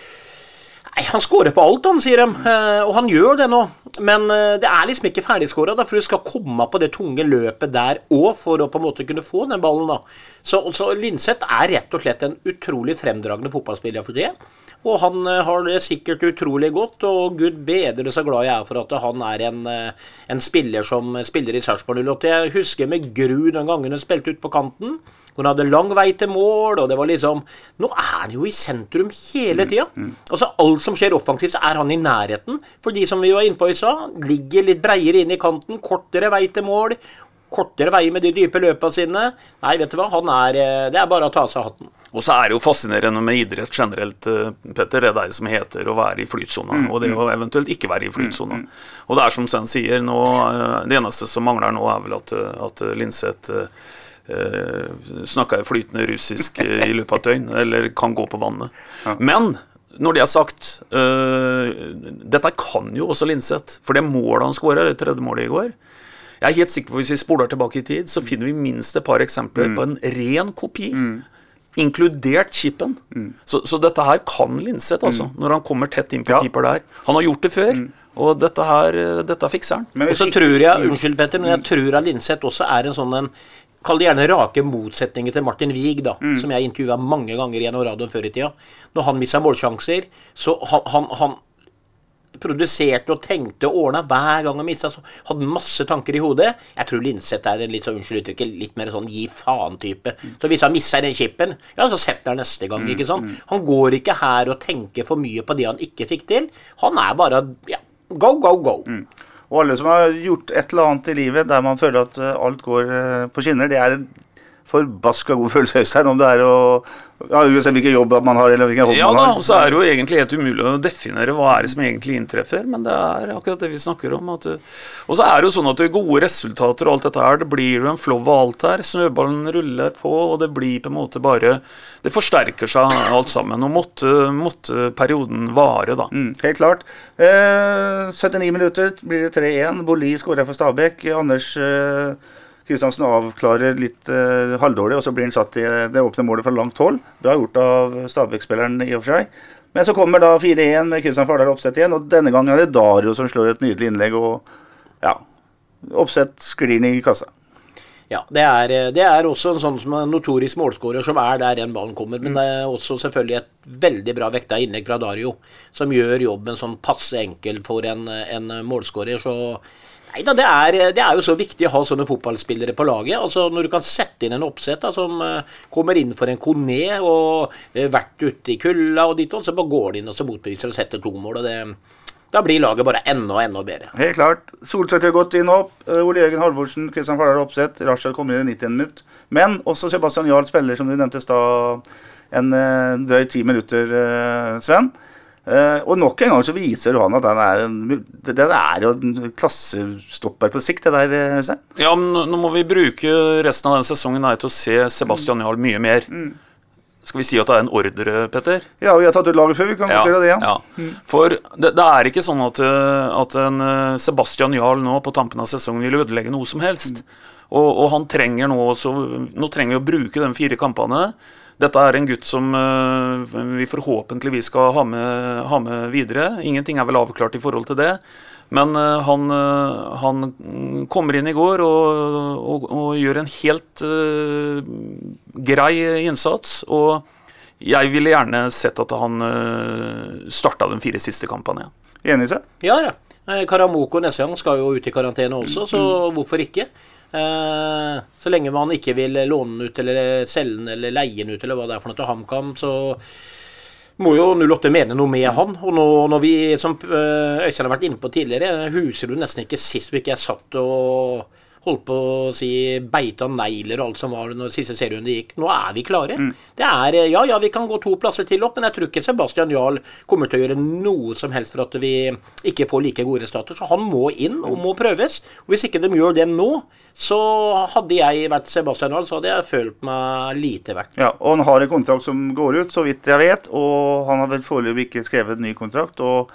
Nei, Han skårer på alt, han, sier de. Eh, Og han gjør det nå. Men det er liksom ikke ferdigskåra, for du skal komme på det tunge løpet der òg for å på en måte kunne få den ballen. da. Så, så Linseth er rett og slett en utrolig fremdragende fotballspiller for det. Og han eh, har det sikkert utrolig godt, og gud bedre så glad jeg er for at han er en, eh, en spiller som spiller i Sarpsborg 08. Jeg husker med gru den gangen han spilte ut på kanten. hvor Han hadde lang vei til mål, og det var liksom Nå er han jo i sentrum hele tida. Altså alt som skjer offensivt, så er han i nærheten. For de som vi var inne på i stad, ligger litt breiere inn i kanten, kortere vei til mål. Kortere veier med de dype løpa sine. Nei, vet du hva, han er eh, Det er bare å ta av seg hatten. Og så er det jo fascinerende med idrett generelt, eh, Petter. Det er det som heter å være i flytsona, og det å eventuelt ikke være i flytsona. Og det er som Sven sier, nå, eh, det eneste som mangler nå, er vel at, at Linseth eh, snakka flytende russisk i løpet av et døgn, eller kan gå på vannet. Men når det er sagt, eh, dette kan jo også Linseth. For det målet han skåra, det tredje målet i går Jeg er helt sikker på Hvis vi spoler tilbake i tid, så finner vi minst et par eksempler på en ren kopi. Inkludert chipen. Så, så dette her kan Linseth, altså. Når han kommer tett inn på Ja. keeper der. Han har gjort det før, og dette her, eh, dette fikser han. Og så tror jeg, unnskyld Petter, men jeg tror at Linseth også er en sånn en Kall det gjerne rake motsetninger til Martin Wiig, da, som jeg intervjua mange ganger gjennom radioen før i tida. Når han mista målsjanser, så han, han, han produserte og tenkte og ordna hver gang han mista, hadde masse tanker i hodet. Jeg tror Linseth er en litt sånn, unnskyld uttrykket, litt mer sånn gi faen-type. Så hvis han misser den chipen, ja, så setter han neste gang, ikke sant. Han går ikke her og tenker for mye på det han ikke fikk til. Han er bare ja, go, go, go. Og alle som har gjort et eller annet i livet der man føler at eh, alt går eh, på skinner, det er en forbaska god følelse, Øystein, om det er å ja, Uansett hvilken jobb man har, eller hvilken hobby Ja man da, og så er det jo egentlig helt umulig å definere hva er det som egentlig inntreffer, men det er akkurat det vi snakker om. At, og så er det jo sånn at det er gode resultater og alt dette her, det blir jo en flow av alt her. Snøballen ruller på, og det blir på en måte bare Det forsterker seg alt sammen. Og måtte, måtte perioden vare, da. Mm, helt klart. Eh, 79 minutter blir det 3-1. Boli skårer for Stabæk. Anders eh, Kristiansen avklarer litt eh, halvdårlig, og så blir han satt i det åpne målet fra langt hold. Bra gjort av Stabæk-spilleren i og for seg. Men så kommer da 4-1 med Kristian Fardal Opseth igjen, og denne gangen er det Dario som slår et nydelig innlegg. og ja, Opseth sklir inn i kassa. Ja, det er, det er også en sånn som en notorisk målskårer som er der den ballen kommer. Men det er også selvfølgelig et veldig bra vekta innlegg fra Dario, som gjør jobben sånn passe enkel for en, en målskårer. Så nei da, det det er jo så viktig å ha sånne fotballspillere på laget. Altså Når du kan sette inn en oppsett da, som eh, kommer inn for en Kone og eh, vært ute i kulda og ditt så bare går de inn og så motbeviser og setter to mål. og det da blir laget bare enda enda bedre. Helt klart. Solseth har gått inn og opp. Eh, Ole Jørgen Halvorsen, Kristian Fardal Opseth. Rashad kommer inn i 90 minutt. Men også Sebastian Jarl spiller, som du nevnte i stad, en drøy ti minutter, Sven. Eh, og nok en gang så viser han at han er en, det, det er jo en klassestopper på sikt, det der, eh, Øystein. Ja, men nå- må vi bruke resten av den sesongen her til å se Sebastian Jarl mye mer. Skal vi si at det er en ordre, Petter? Ja, vi har tatt ut laget før, vi kan ja, det igjen. ja. For det, det er ikke sånn at, eh, at en Sebastian Jarl nå på tampen av sesongen vil ødelegge noe som helst. Og, og han trenger nå også Nå trenger vi å bruke de fire kampene. Dette er en gutt som uh, vi forhåpentligvis skal ha med, ha med, videre. Ingenting er vel avklart i forhold til det. Men uh, han, uh, han, kommer inn i går og, og, og gjør en helt grei innsats. Og jeg ville gjerne sett at han uh, starta de fire siste kampene. Enig Enig, seg? Ja, ja. Karamoko neste gang skal jo ut i karantene også, så mm. hvorfor ikke? Eh, så lenge man ikke vil låne den ut eller selge den eller leie den ut eller hva det er for noe til HamKam, så må jo 08 mene noe med han. Og nå, når vi, som eh, Øystein har vært inne på tidligere, husker du nesten ikke sist vi ikke satt og holdt på å si beita negler og alt som var når siste serierunde gikk. Nå er vi klare. Mm. Det er Ja, ja, vi kan gå to plasser til opp, men jeg tror ikke Sebastian Jarl kommer til å gjøre noe som helst for at vi ikke får like gode resultater. Så han må inn og må prøves. Og hvis ikke de gjør det nå, så hadde jeg vært Sebastian Jarl, så hadde jeg følt meg lite verdt. Ja, og han har en kontrakt som går ut, så vidt jeg vet, og han har vel foreløpig ikke skrevet ny kontrakt. og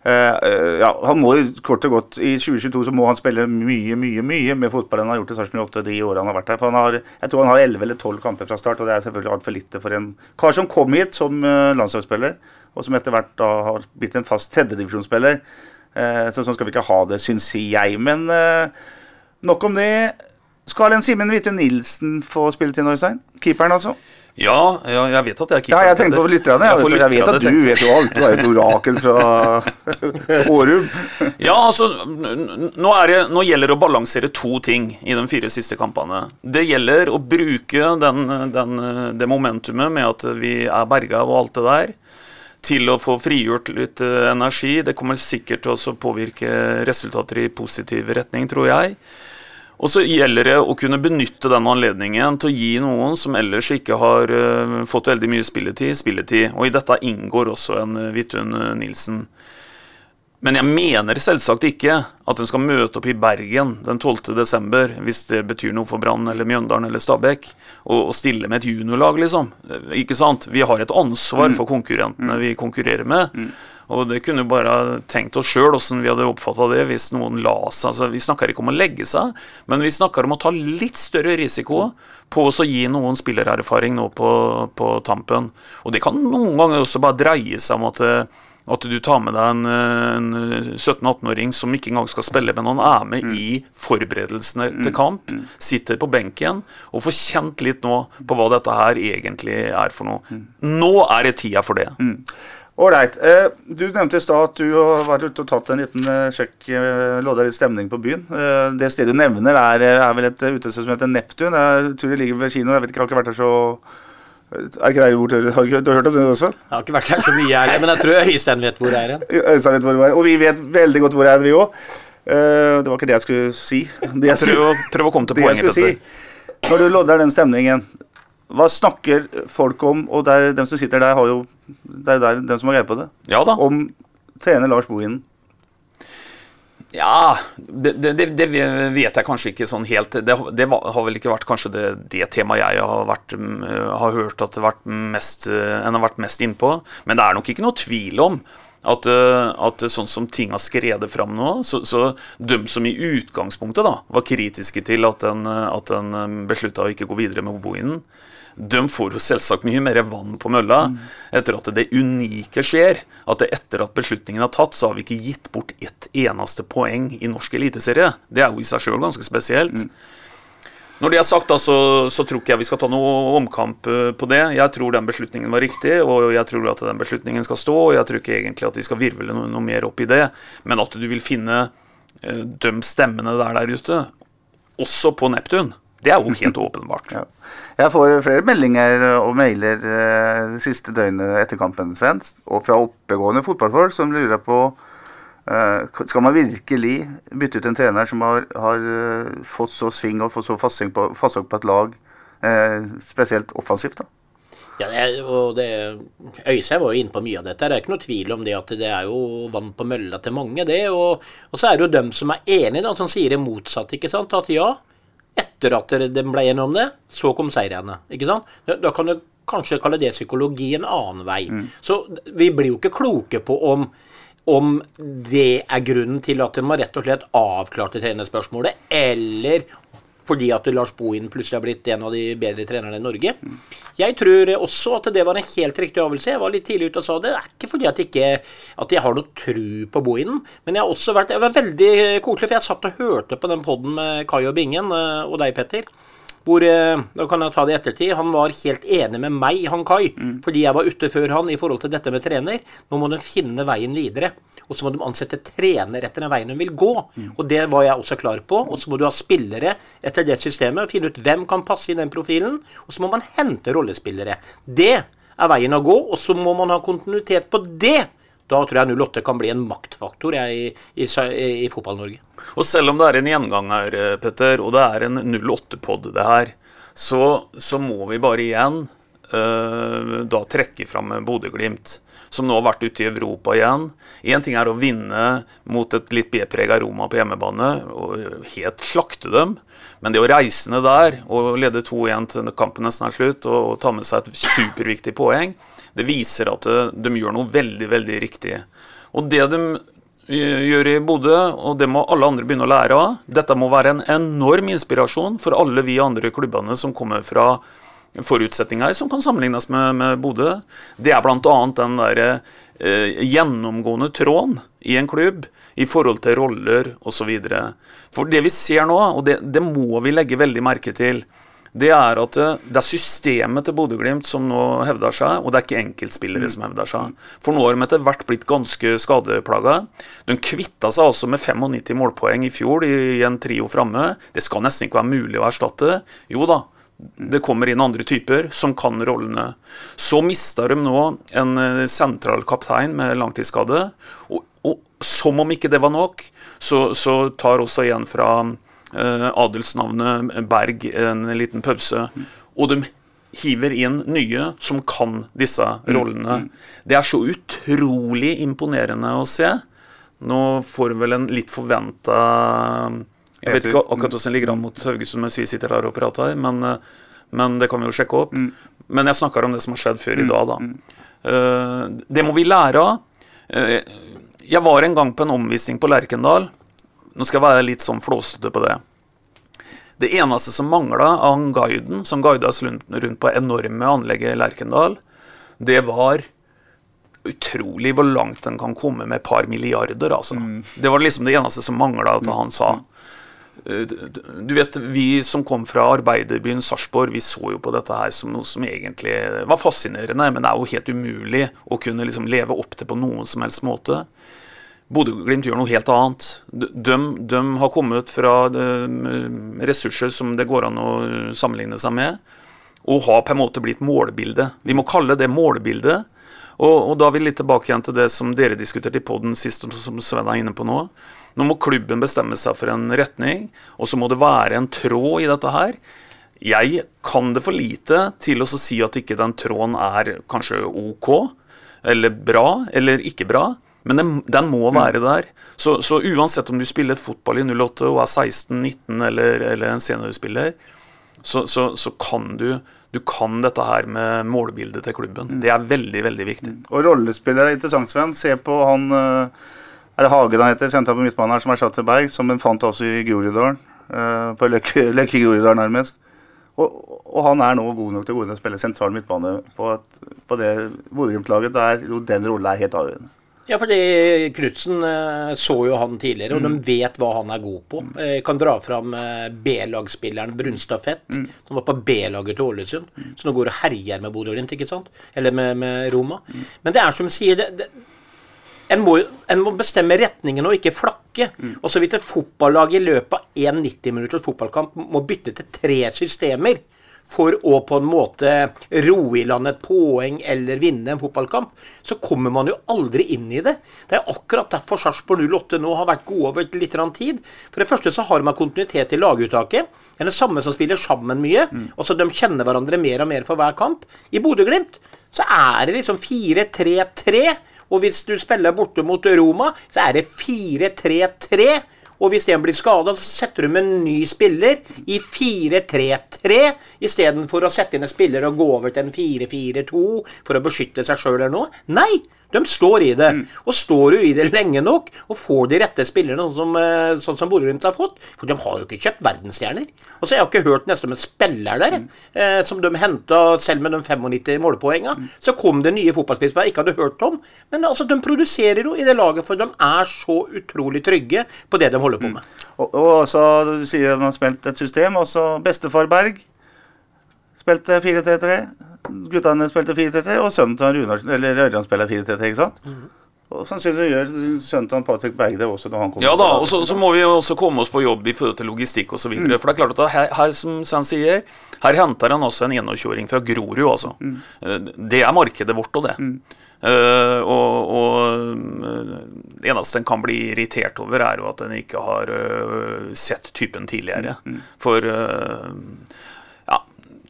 ja, han må kort og godt I 2022 så må han spille mye mye, mye med fotball enn han har gjort i Sarpsborg 8 de årene han har vært her. For han har, Jeg tror han har 11 eller 12 kamper fra start, og det er selvfølgelig altfor lite for en kar som kom hit som uh, landslagsspiller, og som etter hvert da har blitt en fast tredjedivisjonsspiller. Så sånn skal vi ikke ha det, syns jeg. Men nok om det. Skal en Simen Hvite Nilsen få spille til Øystein? Keeperen, altså? Ja, ja, jeg vet at jeg er keeper. Ja, jeg tenkte på lytterne. Jeg, jeg, jeg, vet at du vet jo alt. Du er et orakel fra [laughs] Årum. ja, altså nå, det, nå, gjelder det å balansere to ting i de fire siste kampene. Det gjelder å bruke den, den, det momentumet med at vi er berga og alt det der, til å få frigjort litt eh, energi. Det kommer sikkert til å påvirke resultater i positiv retning, tror jeg. Og så gjelder det å kunne benytte den anledningen til å gi noen som ellers ikke har uh, fått veldig mye spilletid, spilletid. Og i dette inngår også en uh, Vidtun uh, Nilsen. Men jeg mener selvsagt ikke at den skal møte opp i Bergen den 12.12., hvis det betyr noe for Brann eller Mjøndalen eller Stabæk, og, og, stille med et juniorlag, liksom. Ikke sant? Vi har et ansvar mm. for konkurrentene vi konkurrerer med. Mm. Og det kunne bare tenkt oss sjøl åssen vi hadde oppfatta det hvis noen la seg altså, Vi snakker ikke om å legge seg, men vi snakker om å ta litt større risiko på å gi noen spillererfaring nå på, på tampen. Og det kan noen ganger også bare dreie seg om at at du tar med deg en, en 17-18-åring som ikke engang skal spille, men han er med mm. i forberedelsene mm. til kamp. Mm. Sitter på benken og får kjent litt nå på hva dette her egentlig er for noe. Mm. Nå er det tida for det. Ålreit. Mm. Eh, du nevnte i stad at du har vært ute og tatt en liten eh, sjekk, eh, lodda litt stemning på byen. Eh, det stedet du nevner, er, er vel et utested som heter Neptun. Jeg tror det ligger ved kinoen. Jeg vet ikke, jeg har ikke vært der så er ikke det hvor Har du hørt om det også? Jeg har ikke vært der så mye, jeg, men jeg tror Øystein vet hvor det er. Øystein vet hvor det er, Og vi vet veldig godt hvor det er, vi òg. Uh, eh, det var ikke det jeg skulle si. Det jeg skulle, prøv å komme til poenget. Si, når du lodder den stemningen, hva snakker folk om? Og der, dem som sitter der, har jo Det er der, dem som har greie på det. Ja da. Om trener Lars Bohinen. Ja, det, det, det, vet jeg kanskje ikke sånn helt. Det, det har vel ikke vært kanskje det, det temaet jeg har, vært, mm, har hørt at det har vært mest, eh, en har vært mest innpå. Men det er nok ikke noe tvil om at, eh, at sånn som ting har skredet fram nå, så, så de som i utgangspunktet da, var kritiske til at en, at en beslutta å ikke gå videre med Oboinen, de får jo selvsagt mye mer vann på mølla mm. etter at det unike skjer. At etter at beslutningen er tatt, så har vi ikke gitt bort ett eneste poeng i norsk eliteserie. Det er jo i seg sjøl ganske spesielt. Mm. Når det er sagt, da, så, så, tror ikke jeg vi skal ta noe omkamp eh, på det. Jeg tror den beslutningen var riktig, og jeg tror at den beslutningen skal stå. og Jeg tror ikke egentlig at de skal virvle noe, noe mer opp i det. Men at du vil finne uh, de stemmene der der ute, også på Neptun, det er jo helt åpenbart. Ja. Jeg får flere meldinger og mailer de det siste døgnet etter kampen, Sven, og fra oppegående fotballfolk som lurer på uh, Skal man virkelig bytte ut en trener som har, har uh, fått så sving og fått så fastsing på, på, et lag, spesielt offensivt? da? Ja, det, og det, Øystein var jo inne på mye av dette. Det er ikke noe tvil om det at det er jo vann på mølla til mange, det. Og, og så er det jo dem som er enige, da, som sier det motsatte. ikke sant? At ja, etter at de ble enige om det, så kom seirene. ikke sant? Da kan du kanskje kalle det psykologi en annen vei. Mm. Så vi blir jo ikke kloke på om, om det er grunnen til at de har rett og slett avklart det trenerspørsmålet, eller fordi at Lars Bohin plutselig har blitt en av de bedre trenerne i Norge. Jeg tror også at det var en helt riktig avgjørelse. Jeg var litt tidlig ute og sa det. Det er ikke fordi at, ikke, at jeg har noe tru på Bohinen, men jeg har også vært jeg var veldig koselig, for jeg satt og hørte på den poden med Kai og Bingen eh, og deg, Petter. Hvor, eh, da kan jeg ta det i ettertid. Han var helt enig med meg, han Kai, fordi jeg var ute før han i forhold til dette med trener. Nå må de finne veien videre. Og så må de ansette trener etter den veien de vil gå. Og det var jeg også klar på. Og så må du ha spillere etter det systemet og finne ut hvem kan passe i den profilen. Og så må man hente rollespillere. Det er veien å gå, og så må man ha kontinuitet på det. Da tror jeg 08 kan bli en maktfaktor jeg, i, i, i Fotball-Norge. Og selv om det er en gjenganger, her, Petter, og det er en 08-pod, det her, så, så, må vi bare igjen uh, da trekke fram Bodø-Glimt, som nå har vært ute i Europa igjen. Én ting er å vinne mot et litt B-prega Roma på hjemmebane og helt slakte dem. Men det å reise ned der og lede 2-1 til kampen nesten er slutt, og, og ta med seg et superviktig poeng, det viser at eh, de gjør noe veldig, veldig riktig. Og det de gjør i Bodø, og det må alle andre begynne å lære av. Dette må være en enorm inspirasjon for alle vi andre klubbene som kommer fra forutsetninger som kan sammenlignes med, med Bodø. Det er bl.a. den der eh, gjennomgående tråden i en klubb i forhold til roller osv. For det vi ser nå, og det, det må vi legge veldig merke til, det er at det er systemet til Bodø-Glimt som nå hevder seg, og det er ikke enkeltspillere som hevder seg. For nå har de etter hvert blitt ganske skadeplaga. De kvitta seg altså med 95 målpoeng i fjor i en trio framme. Det skal nesten ikke være mulig å erstatte. Jo da, det kommer inn andre typer som kan rollene. Så mister de nå en sentral kaptein med langtidsskade. Og, og som om ikke det var nok, så, så tar også igjen fra eh, adelsnavnet Berg en liten pause. Og de hiver inn nye som kan disse rollene. Det er så utrolig imponerende å se. Nå får vi vel en litt forventa Jeg vet ikke akkurat hvordan det ligger an mot Haugesund mens vi sitter her og prater, men, men det kan vi jo sjekke opp. Men jeg snakker om det som har skjedd før i dag, da. Uh, det må vi lære av. Jeg var en gang på en omvisning på Lerkendal. Nå skal jeg være litt sånn flåsete på det. Det eneste som mangla av han guiden som guida oss rundt, på enorme anlegget Lerkendal, det var utrolig hvor langt en kan komme med et par milliarder, altså. Mm. Det var liksom det eneste som mangla at han sa. Du vet, Vi som kom fra arbeiderbyen Sarpsborg, vi så jo på dette her som noe som egentlig var fascinerende, men det er jo helt umulig å kunne liksom leve opp til på noen som helst måte. Bodø-Glimt gjør noe helt annet. De, de, har kommet fra ressurser som det går an å sammenligne seg med, og har på en måte blitt målbildet. Vi må kalle det målbildet. Og, og, da er vi litt tilbake igjen til det som dere diskuterte i poden sist, som Sven er inne på nå. Nå må klubben bestemme seg for en retning, og så må det være en tråd i dette her. Jeg kan det for lite til å si at ikke den tråden er kanskje OK, eller bra, eller ikke bra. Men den, den må mm. være der. Så, så, uansett om du spiller fotball i 08 og er 16-19 eller, eller, en seniorspiller, så, så, så, kan du du kan dette her med målbildet til klubben. Mm. Det er veldig, veldig viktig. Mm. Og rollespiller er interessant, Sven. Se på han eh, Er det Hagen han heter, sentral på midtbanen her, som er satt til Berg, som en fant også i Groruddalen. Eh, på Løkke, Løkke Groruddalen, nærmest. Og, og, han er nå god nok til å, spille sentral midtbane på, et, på det Bodø-Glimt-laget der den rollen er helt avgjørende. Ja, fordi Knutsen eh, så jo han tidligere, og mm. de vet hva han er god på. Jeg eh, kan dra fram eh, B-lagsspilleren Brunstad Fett, mm. som var på B-laget til Ålesund. Mm. Så nå går og herjer med Bodø-Glimt, ikke sant? Eller med, med Roma. Mm. Men det er som sier det, det en må, en må, bestemme retningen og ikke flakke. Mm. Og så vidt et fotballag i løpet av en 90 minutters fotballkamp må bytte til tre systemer for å på en måte roe i land et poeng eller vinne en fotballkamp, så kommer man jo aldri inn i det. Det er akkurat derfor Sarpsborg 08 nå har vært gode over litt tid. For det første så har man kontinuitet i laguttaket. Det er det samme som spiller sammen mye. Mm. og så De kjenner hverandre mer og mer for hver kamp. I Bodø-Glimt så er det liksom 4-3-3. Og hvis du spiller borte mot Roma, så er det 4-3-3. Og hvis en blir skada, så setter du med en ny spiller i 4-3-3 istedenfor å sette inn en spiller og gå over til en 4-4-2 for å beskytte seg sjøl eller noe. Nei! De står i det. Og står jo i det lenge nok, og får de rette spillerne, sånn som, eh, sånn som Bodø-Glimt har fått. For de har jo ikke kjøpt verdensstjerner. Altså, Jeg har ikke hørt nesten om en spiller der eh, som de henta selv med de 95 målpoenga. Så kom det nye fotballspillere jeg ikke hadde hørt om. Men altså, de produserer jo i det laget, for de er så utrolig trygge på det de holder på med. Og, og så du sier man har spilt et system. Også bestefar Berg spilte 4-3-3. Guttene spilte 4-3-3, og sønnen til Runar, eller Ørjan spiller 4-3-3, ikke sant? Og sannsynligvis gjør sønnen til Patrick Berg det også når han kommer Ja da, og så, så må vi også komme oss på jobb i forhold til logistikk osv. Mm. For det er klart at her, her som Sven sier, her henter han også en 21-åring fra Grorud, altså. Mm. Det er markedet vårt og det. Eh, og, og eh, det eneste en kan bli irritert over, er jo at en ikke har uh, sett typen tidligere. For eh, ja,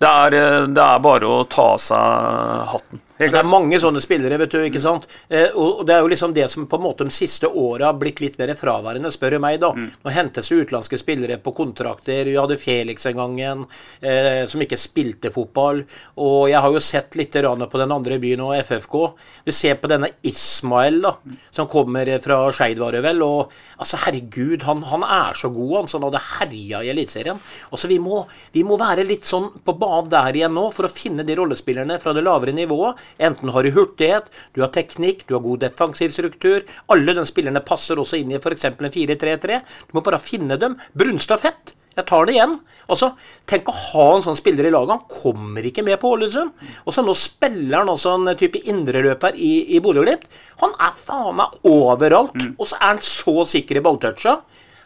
det er, eh, det er bare å ta av seg hatten. Det er mange sånne spillere, vet du. ikke sant? Eh, og det er jo liksom det som på en måte de siste åra har blitt litt mer fraværende, spør du meg, da. Nå hentes det utenlandske spillere på kontrakter. Vi hadde Felix en gang igjen, eh, som ikke spilte fotball. Og jeg har jo sett litt på den andre byen og FFK. Du ser på denne Ismael, da, som kommer fra Skeid, var det vel. Og altså, herregud, han, han er så god, han. Så han hadde herja i Eliteserien. Og så vi må, vi må være litt sånn på banen der igjen nå, for å finne de rollespillerne fra det lavere nivået. Enten har du hurtighet, du har teknikk, du har god defensiv struktur. Alle de spillerne passer også inn i f.eks. en 4-3-3. Du må bare finne dem. Brunstad fett. Jeg tar det igjen. Altså, Tenk å ha en sånn spiller i laget. Han kommer ikke med på Ålesund. Og så nå spiller han også en type indreløper i, i Bodø-Glimt. Han er faen meg overalt. Og så er han så sikker i balltoucha.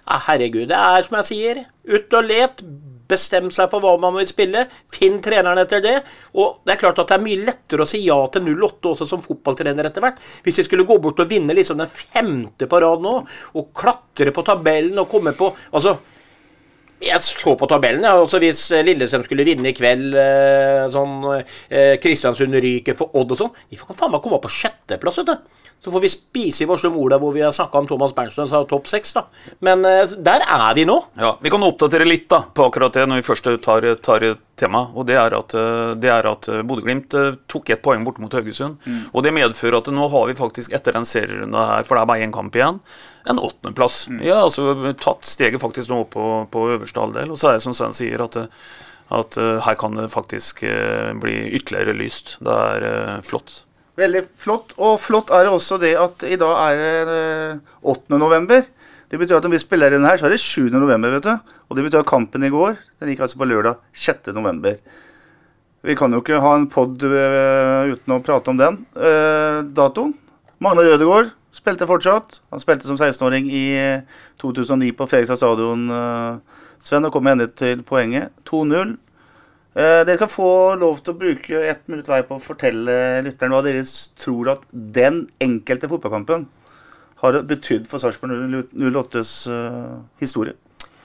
Ja, herregud. Det er som jeg sier, ut og let. Bestem seg for hva man vil spille. Finn treneren etter det. Og det er klart at det er mye lettere å si ja til 08 også som fotballtrener etter hvert. Hvis vi skulle gå bort og vinne liksom den femte på rad nå, og klatre på tabellen og komme på Altså, jeg så på tabellen. Ja, altså Hvis Lillesøm Lillestrøm skulle vinne i kveld, eh, sånn eh, Kristiansund ryker for Odd og sånn Vi får faen meg komme på sjetteplass, vet du. Så får vi spise i Varslum Ola, hvor vi har snakka om Thomas Berntsen som sa topp seks, da. Men uh, der er vi nå. Ja, Vi kan oppdatere litt da, på akkurat det når vi først tar, tar tema. og Det er at, eh, det er at eh, Bodø-Glimt tok ett poeng borte mot Haugesund. og Det medfører at nå har vi faktisk etter den serierunda her, for det er bare én kamp igjen, en åttendeplass. Vi har altså tatt steget faktisk nå på, på øverste halvdel. Og så er det som Sven sier, at, at her kan det faktisk bli ytterligere lyst. Det er flott. Veldig flott. Og flott er det også det at i dag er det eh, 8. november. Det betyr at når vi spiller inn her, så er det 7. november, vet du. Og det betyr at kampen i går, den gikk altså på lørdag 6. november. Vi kan jo ikke ha en pod uten å prate om den eh, datoen. Magnar Rødegård spilte fortsatt. Han spilte som 16-åring i eh, 2009 på Fredrikstad stadion. eh, Sven, og kom endelig til poenget. 2-0. Eh, dere kan få lov til å bruke ett minutt hver på å fortelle lytteren hva dere tror at den enkelte fotballkampen har betydd for Sarpsborg 08s eh, historie.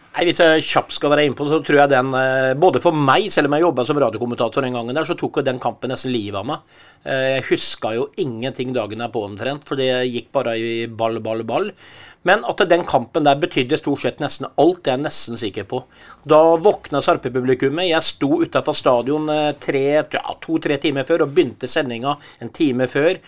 Nei, Hvis jeg kjapt skal være innpå, så tror jeg den eh, Både for meg, selv om jeg jobba som radiokommentator den gangen der, så tok jo den kampen nesten livet av meg. Eh, Jeg huska jo ingenting dagen er på omtrent, for det gikk bare i ball, ball, ball. Men at den kampen der betydde stort sett nesten alt, det er jeg nesten sikker på. Da våkna Sarpe-publikummet. Jeg sto utafor stadion eh, ja, to-tre timer før og begynte sendinga en time før.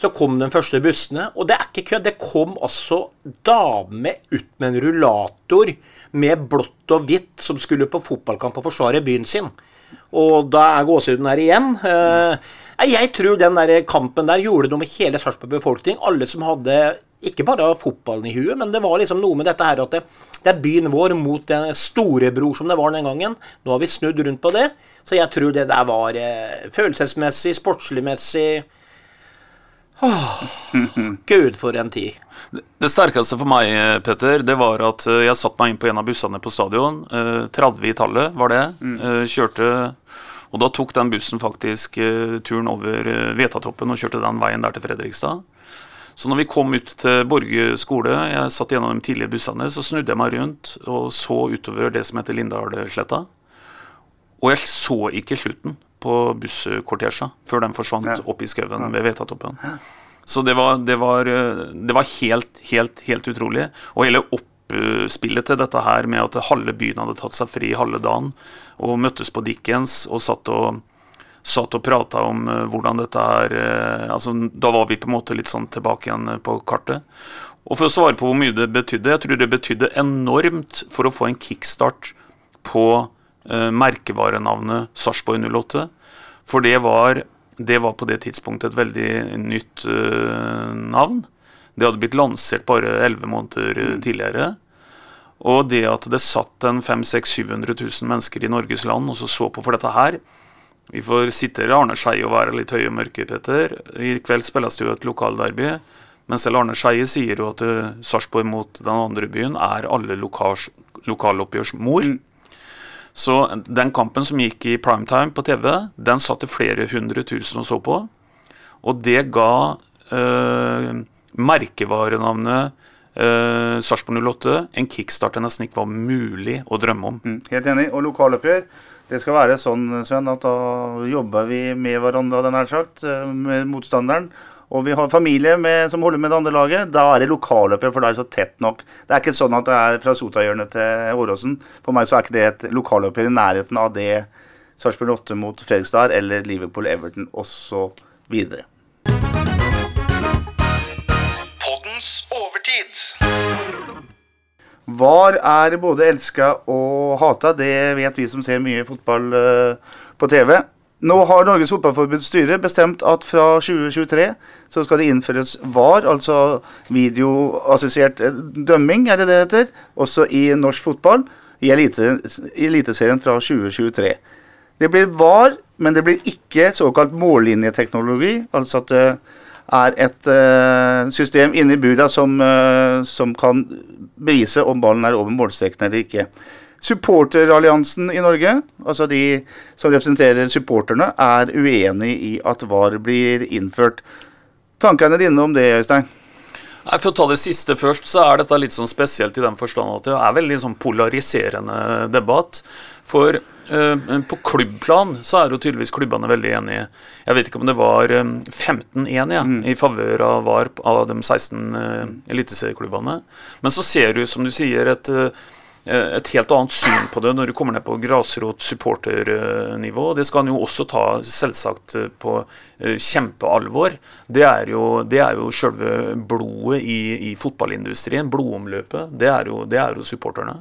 Så kom de første bussene, og det er ikke kødd. Det kom altså dame ut med en rullator med blått og hvitt som skulle på fotballkamp og forsvare byen sin. Og da er gåsehuden her igjen. Eh, jeg tror den der kampen der gjorde noe med hele Sarpsborg befolkning. Alle som hadde ikke bare fotballen i huet, men det var liksom noe med dette her at det, det er byen vår mot den storebror som det var den gangen. Nå har vi snudd rundt på det. Så jeg tror det der var eh, følelsesmessig, sportsligmessig Åh, Gud, for en tid. Det sterkeste for meg, eh, Petter, det var at eh, jeg satte meg inn på en av bussene på stadion. eh, 30 i tallet var det. Eh, Kjørte Og da tok den bussen faktisk eh, turen over eh, Vetatoppen og kjørte den veien der til Fredrikstad. Så når vi kom ut til Borge skole, jeg satt gjennom de tidlige bussene, så snudde jeg meg rundt og så utover det som heter Lindalsletta. Og jeg så ikke slutten på busskortesja før den forsvant Ja. opp i skauen ved Vetatoppen. Så det var, det var, eh, det var helt, helt, helt utrolig. Og hele oppspillet til dette her med at halve byen hadde tatt seg fri halve dagen og møttes på Dickens og satt og, satt og prata om uh, hvordan dette her uh, altså, Da var vi på en måte litt sånn tilbake igjen på kartet. Og for å svare på hvor mye det betydde Jeg tror det betydde enormt for å få en kickstart på merkevarenavnet Sarpsborg 08. For det var, det var, på det tidspunktet et veldig nytt navn. Det hadde blitt lansert bare 11 måneder mm. tidligere. Og det at det satt en 500 700 000 mennesker i Norges land og så, så på for dette her Vi får sitere Arne Skeie og være litt høye og mørke, Petter. I kveld spilles det jo et lokalderby. Men selv Arne Skeie sier jo at Sarpsborg mot den andre byen er alle lokal, lokaloppgjørs mor. Mm. Så den kampen som gikk i primetime på TV, den satte flere hundre tusen og så på. Og det ga uh, merkevarenavnet uh, Sarpsborg 08 en kickstart det nesten ikke var mulig å drømme om. Mm, helt enig. Og lokaloppgjør, det skal være sånn, Sven, at da jobber vi med hverandre, den her sagt, eh, med motstanderen. Og vi har familie med, som holder med det andre laget. Da er det lokalløpet, for da er det så tett nok. Det er ikke sånn at det er fra Sotahjørnet til Åråsen. For meg så er ikke det et lokalløp i nærheten av det Sarpsborg 8 mot Fredrikstad eller Liverpool-Everton osv. VAR er både elska og hata. Det vet vi som ser mye fotball uh, på TV. Nå har Norges Fotballforbunds styre bestemt at fra 2023 så skal det innføres VAR, altså videoassistert eh, dømming, er det det heter, også i norsk fotball i Eliteserien fra 2023. Det blir VAR, men det blir ikke såkalt mållinjeteknologi, altså at det er et uh, system i bura som, uh, som, kan bevise om ballen er over målstreken eller ikke. Supporteralliansen i Norge, altså de som representerer supporterne, er uenig i at VAR blir innført. Tankene dine om det, Øystein? Nei, For å ta det siste først, så er dette litt sånn spesielt i den forstand at det er veldig sånn polariserende debatt. For uh, på klubbplan så er jo tydeligvis klubbene veldig enige. Jeg vet ikke om det var 15-1 ja, mm. i favør av VAR av de 16 uh, eliteserieklubbene. Men så ser du, som du sier, et uh, Eh, et helt annet syn på det når du kommer ned på grasrot-supporternivå. Det skal han jo også ta selvsagt eh, på eh, kjempealvor. Det er jo, det er jo selve blodet i, i, fotballindustrien, blodomløpet. Det er, jo, det er jo supporterne.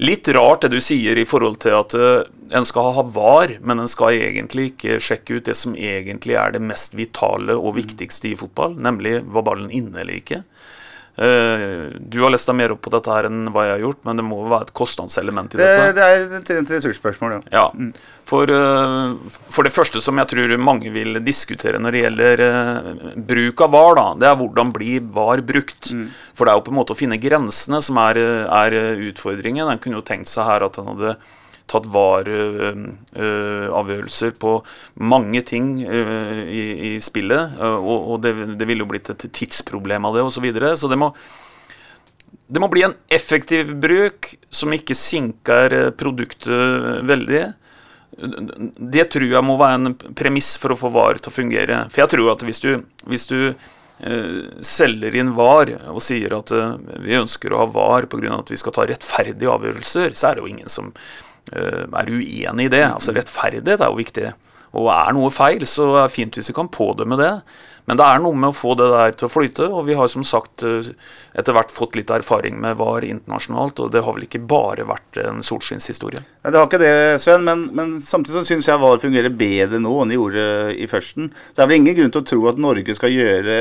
Litt rart det du sier i forhold til at en skal ha var, men en skal egentlig ikke sjekke ut det som egentlig er det mest vitale og viktigste i fotball, nemlig var ballen inne eller ikke. Uh, du har lest deg mer opp på dette her enn hva jeg har gjort, men det må være et kostnadselement i det, dette? Det er et ressursspørsmål, ja. ja. Mm. For, uh, for, det første som jeg tror mange vil diskutere når det gjelder uh, bruk av VAR, da, det er hvordan blir VAR brukt. Mm. For det er jo på en måte å finne grensene som er, er utfordringen. En kunne jo tenkt seg her at en hadde tatt VAR-avgjørelser på mange ting i, i spillet. Og, og det, det, ville jo blitt et tidsproblem av det osv. Så, videre. så det må, det må bli en effektiv bruk som ikke sinker produktet veldig. Det tror jeg må være en premiss for å få VAR til å fungere. For jeg tror at hvis du, hvis du uh, selger inn VAR og sier at uh, vi ønsker å ha VAR pga. at vi skal ta rettferdige avgjørelser, så er det jo ingen som Eh, er uenig i det. Altså Rettferdighet er jo viktig. Og er noe feil, så er det fint hvis vi kan pådømme det. Men det er noe med å få det der til å flyte, og vi har som sagt eh, etter hvert fått litt erfaring med VAR internasjonalt, og det har vel ikke bare vært en solskinnshistorie. Det har ikke det, Sven, men, men samtidig så syns jeg VAR fungerer bedre nå enn de gjorde i førsten. Så det er vel ingen grunn til å tro at Norge skal gjøre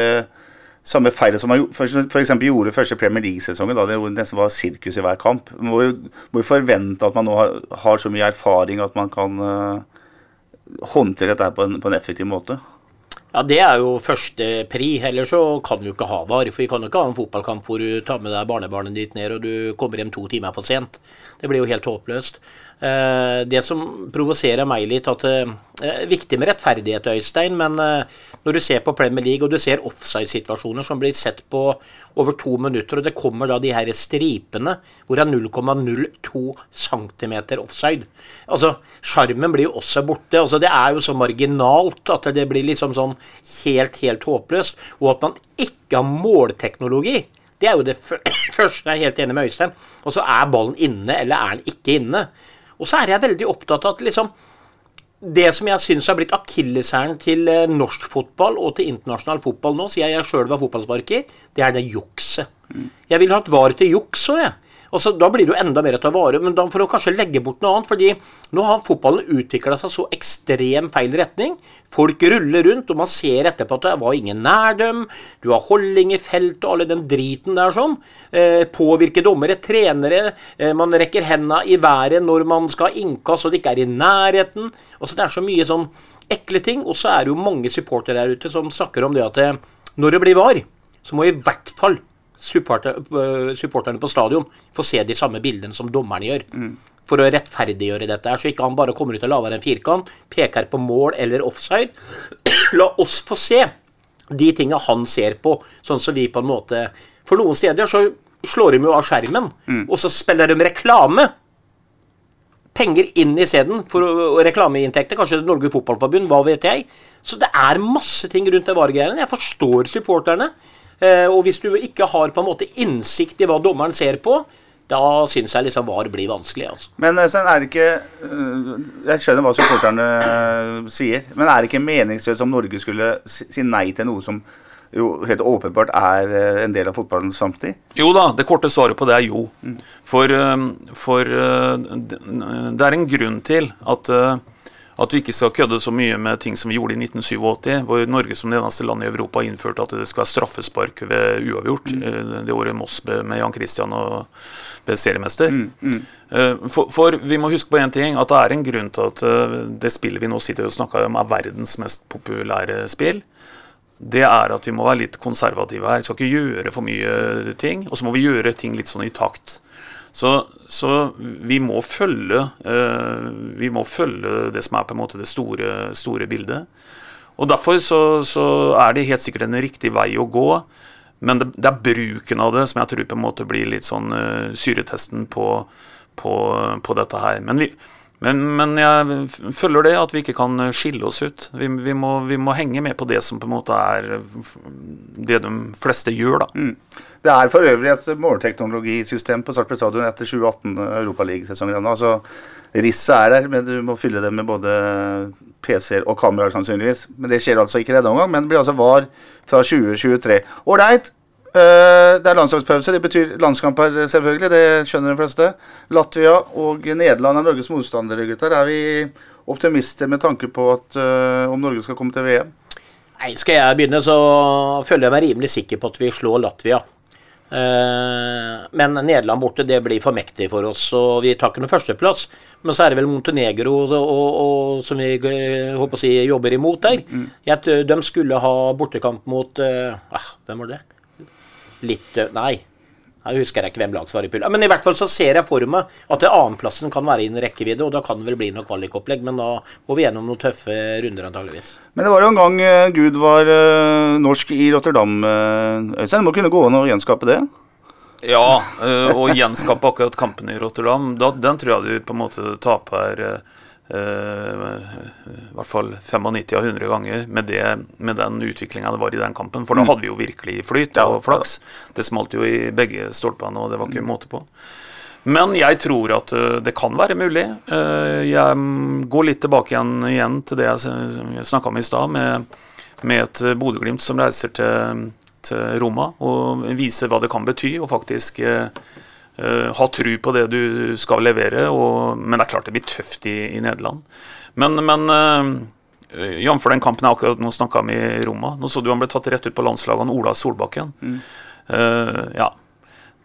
samme feil som man f.eks. gjorde første Premier League-sesongen, da det nesten var sirkus i hver kamp. Man må jo, må jo forvente at man nå har, har, så mye erfaring at man kan uh, håndtere dette på en, på en effektiv måte. Ja, Det er jo første pri. Ellers så kan jo ikke ha VAR. For vi kan jo ikke ha en fotballkamp hvor du tar med deg barnebarnet ditt ned og du kommer hjem to timer for sent. Det blir jo helt håpløst. Eh, det som provoserer meg litt, at det eh, er viktig med rettferdighet, Øystein, men eh, når du ser på Premier League og du ser offside-situasjoner som blir sett på over to minutter, og det kommer da de her stripene hvor det er 0,02 cm offside Altså, Sjarmen blir jo også borte. altså Det er jo så marginalt at det blir liksom sånn helt, helt håpløst. Og at man ikke har målteknologi. Det er jo det [clears throat] første. Jeg er helt enig med Øystein. Og så er ballen inne, eller er den ikke inne? Og så er jeg veldig opptatt av at liksom det som jeg syns har blitt akilleshælen til eh, norsk fotball og til internasjonal fotball nå, siden jeg sjøl var fotballsparker, det er det jukset. Jeg ville hatt var til juks òg, jeg. Og så, Da blir det jo enda mer å ta vare men da for å kanskje legge bort noe annet. fordi nå har fotballen utvikla seg så ekstrem feil retning. Folk ruller rundt, og man ser etterpå at det var ingen nær dem. Du har holding i felt og alle den driten der sånn. Eh, påvirke dommere, trenere. Eh, man rekker henda i været når man skal ha innkast og det ikke er i nærheten. Altså Det er så mye sånn ekle ting. Og så er det jo mange supportere der ute som snakker om det at det, når det blir var, så må i hvert fall supporterne på stadion får se de samme bildene som dommerne gjør. For å rettferdiggjøre dette, her, så ikke han bare kommer ut og lager en firkant, peker på mål eller offside. [clears throat] La oss få se de tinga han ser på, sånn som vi på en måte For noen steder så slår de jo av skjermen, og så spiller de reklame. Penger inn i isteden for reklameinntekter. Kanskje Norge Fotballforbund, hva vet jeg. Så det er masse ting rundt det VAR-greiene. Jeg forstår supporterne. Eh, og hvis du ikke har på en måte innsikt i hva dommeren ser på, da syns jeg liksom VAR blir vanskelig. altså. Men Øystein, er det ikke øh, Jeg skjønner hva supporterne sier, men er det ikke meningsløst om Norge skulle si nei til noe som jo helt åpenbart er en del av fotballens framtid? Jo da, det korte svaret på det er jo. For, eh, for eh, det er en grunn til at, eh, at vi ikke skal kødde så mye med ting som vi gjorde i 1987, hvor Norge som det eneste landet i Europa innførte at det skal være straffespark ved uavgjort. Mm. Det året Moss med Jan Christian og ble seriemester. Eh, For, for vi må huske på én ting, at det er en grunn til at eh, det spillet vi nå sitter og snakker om, er verdens mest populære spill det er at vi må være litt konservative her. Vi skal ikke gjøre for mye ting. Og så må vi gjøre ting litt sånn i takt. Så, så vi må følge eh, Vi må følge det som er på en måte det store, store bildet. Og derfor så, så er det helt sikkert en riktig vei å gå. Men det, det er bruken av det som jeg tror på en måte blir litt sånn eh, syretesten på, på, på dette her. Men, vi, men, men jeg følger det at vi ikke kan skille oss ut. Vi, vi, må, vi må henge med på det som på en måte er det de fleste gjør, da. Det er for øvrig et målteknologisystem på Sarpsborg stadion etter 2018 Europaligasesongen. Altså, risset er der, men du må fylle det med både PC-er og kameraer sannsynligvis. Men det skjer altså ikke denne omgang, men det blir altså VAR fra 2023. Ålreit. eh, det er landslagspause. Det betyr landskamper, selvfølgelig. Det skjønner de fleste. Latvia og Nederland er Norges motstandere, gutter. Er vi optimister med tanke på at, eh, om Norge skal komme til VM? Nei, Skal jeg begynne, så føler jeg meg rimelig sikker på at vi slår Latvia. Eh, men Nederland borte, det blir for mektig for oss, og vi tar ikke noen førsteplass. Men så er det vel Montenegro og, og, og, som vi eh, håper å si, jobber imot der. Jeg, de skulle ha bortekamp mot eh, ah, Hvem var det? Litt eh, Nei. Jeg husker ikke hvem lag som var i pulja. Men i hvert fall så ser jeg for meg at det annenplassen kan være innen rekkevidde, og da kan det vel bli noe kvalikopplegg, men da må vi gjennom noen tøffe runder antageligvis. Men det var jo en gang eh, Gud var eh, norsk i Rotterdam, eh, Øystein. Det må kunne gå an å gjenskape det? Ja, og gjenskape akkurat kampen i Rotterdam, da, den tror jeg du på en måte taper i hvert fall 95 av 100 ganger med, det, med den utviklinga det var i den kampen. For da hadde vi jo virkelig flyt og flaks. Det smalt jo i begge stolpene, og det var ikke måte på. Men jeg tror at øh, det kan være mulig. Øh, jeg mm, går litt tilbake igjen, igjen til det jeg snakka om i stad, med, med et Bodø-Glimt som reiser til, til Roma og viser hva det kan bety, og faktisk eh, eh, ha tru på det du skal levere. Og, men det er klart det blir tøft i, i Nederland. Men, men uh, jf. den kampen jeg akkurat nå snakka om i Roma, nå så du han ble tatt rett ut på landslaget, han Ola Solbakken. Eh, ja.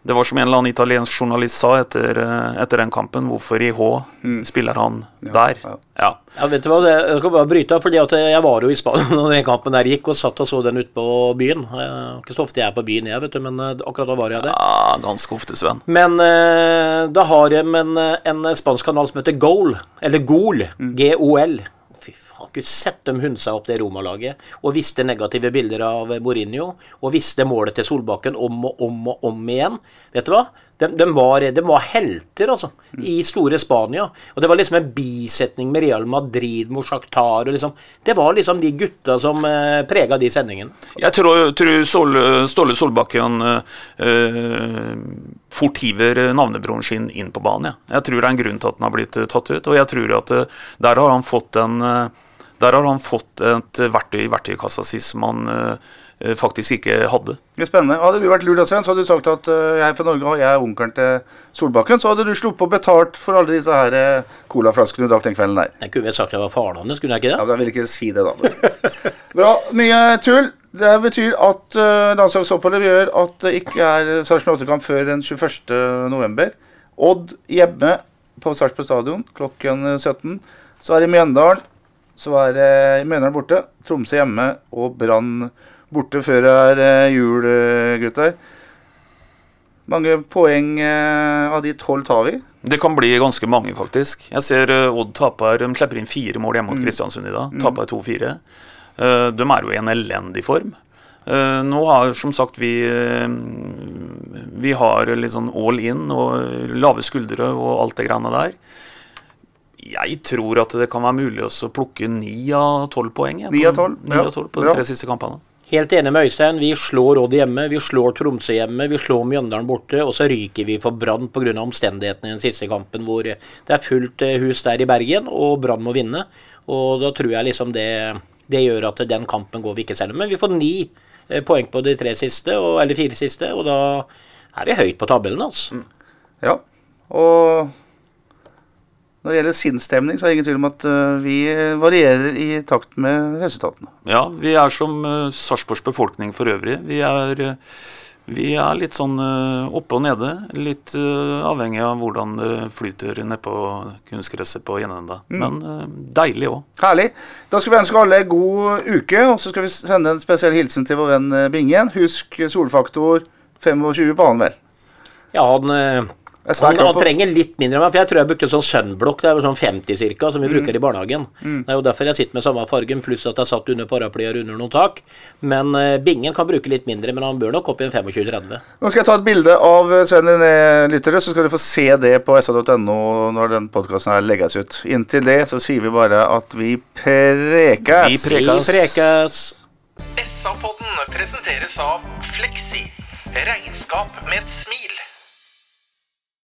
Det var som en eller annen italiensk journalist sa etter, eh, etter den kampen, hvorfor i H spiller han der? ja. Ja. Ja, vet du hva, det, Jeg kan bare bryte av, fordi jeg var jo i Spania [laughs] når den kampen der gikk, og satt og så den ute på byen. Ikke så ofte jeg er på byen, jeg, vet du, men eh, akkurat da var jeg det. ja, ganske ofte, Sven. Men eh, da har jeg en, en spansk kanal som heter Goal, eller Gol, G-O-L. Har ikke sett dem hunsa opp det Roma-laget, og visste negative bilder av Mourinho, og visste målet til Solbakken om og om og om igjen. Vet du hva? De, de, var, de var helter, altså, i store Spania. Og det var liksom en bisetning med Real Madrid mot Shakhtar. Liksom, det var liksom de gutta som eh, prega de sendingene. Jeg tror, tror Sol, Ståle Solbakken eh, fort hiver navnebroren sin inn på banen. Ja. Jeg tror det er en grunn til at den har blitt eh, tatt ut. Og jeg tror at eh, der har han fått en eh, der har han fått et verktøy i verktøykassa si som han eh, faktisk ikke hadde. Det er spennende. Hadde du vært lurt av Sven, så hadde du sagt at uh, jeg er fra Norge og jeg er onkelen til Solbakken. Så hadde du sluppet å betalt for alle disse her uh, colaflaskene du drakk den kvelden der. Jeg kunne vel sagt jeg var faren hans, kunne jeg ikke det? Ja, men Jeg ville ikke si det, da. [laughs] Bra. Mye tull. Det betyr at uh, landslagsoppholdet gjør at det ikke er Sarpsborg 8-kamp før den 21.11. Odd hjemme på Sarpsborg stadion klokken 17. Så er det Mjøndalen. Så er det Mjøndalen borte, Tromsø hjemme og Brann borte før det er eh, jul, eh, gutter. Mange poeng eh, av de tolv tar vi. Det kan bli ganske mange, faktisk. Jeg ser Odd taper, de slipper inn fire mål hjemme mot Kristiansund i dag. Taper 2-4. Uh, de er jo i en elendig form. Nå har som sagt vi Vi har litt sånn all in og lave skuldre og alt det greiene der. Jeg tror at det kan være mulig å plukke ni av tolv poeng Ni av tolv, ja. på de tre siste kampene. Helt enig med Øystein. Vi slår Odd hjemme, vi slår Tromsø hjemme, vi slår Mjøndalen borte, og så ryker vi for Brann pga. omstendighetene i den siste kampen hvor det er fullt eh, hus der i Bergen, og Brann må vinne. Og da tror jeg liksom det, det gjør at den kampen går vi ikke selv. Men vi får ni eh, poeng på de tre siste, eller fire siste, og da er vi høyt på tabellen, altså. Ja. Og når det gjelder sinnsstemning, så er det ingen tvil om at eh, vi varierer i takt med resultatene. Ja, vi er som uh, Sarpsborgs befolkning for øvrig. Vi er, eh, vi er litt sånn oppe og nede. Litt avhengig av hvordan det flyter nedpå kunstgresset på Gjenenda. Men eh, deilig òg. Herlig. Da skal vi ønske alle god uke, og så skal vi sende en spesiell hilsen til vår venn Bingen. Husk solfaktor 25 på han, vel. Ja, han, han, han trenger litt mindre, men for jeg tror jeg brukte sånn sunblock, det er jo sånn 50 cirka, som vi bruker i barnehagen. Det er jo derfor jeg sitter med samme fargen, pluss at jeg satt under paraplyer under noen tak. Men uh, Bingen kan bruke litt mindre, men han bør nok opp i en 25-30. Nå skal jeg ta et bilde av eh, Sven lyttere, så skal du få se det på sa.no når den podkasten her legges ut. Inntil det så sier vi bare at vi prekes. Vi prekes. Vi prekes. SA-podden presenteres av Fleksi. Regnskap med et smil.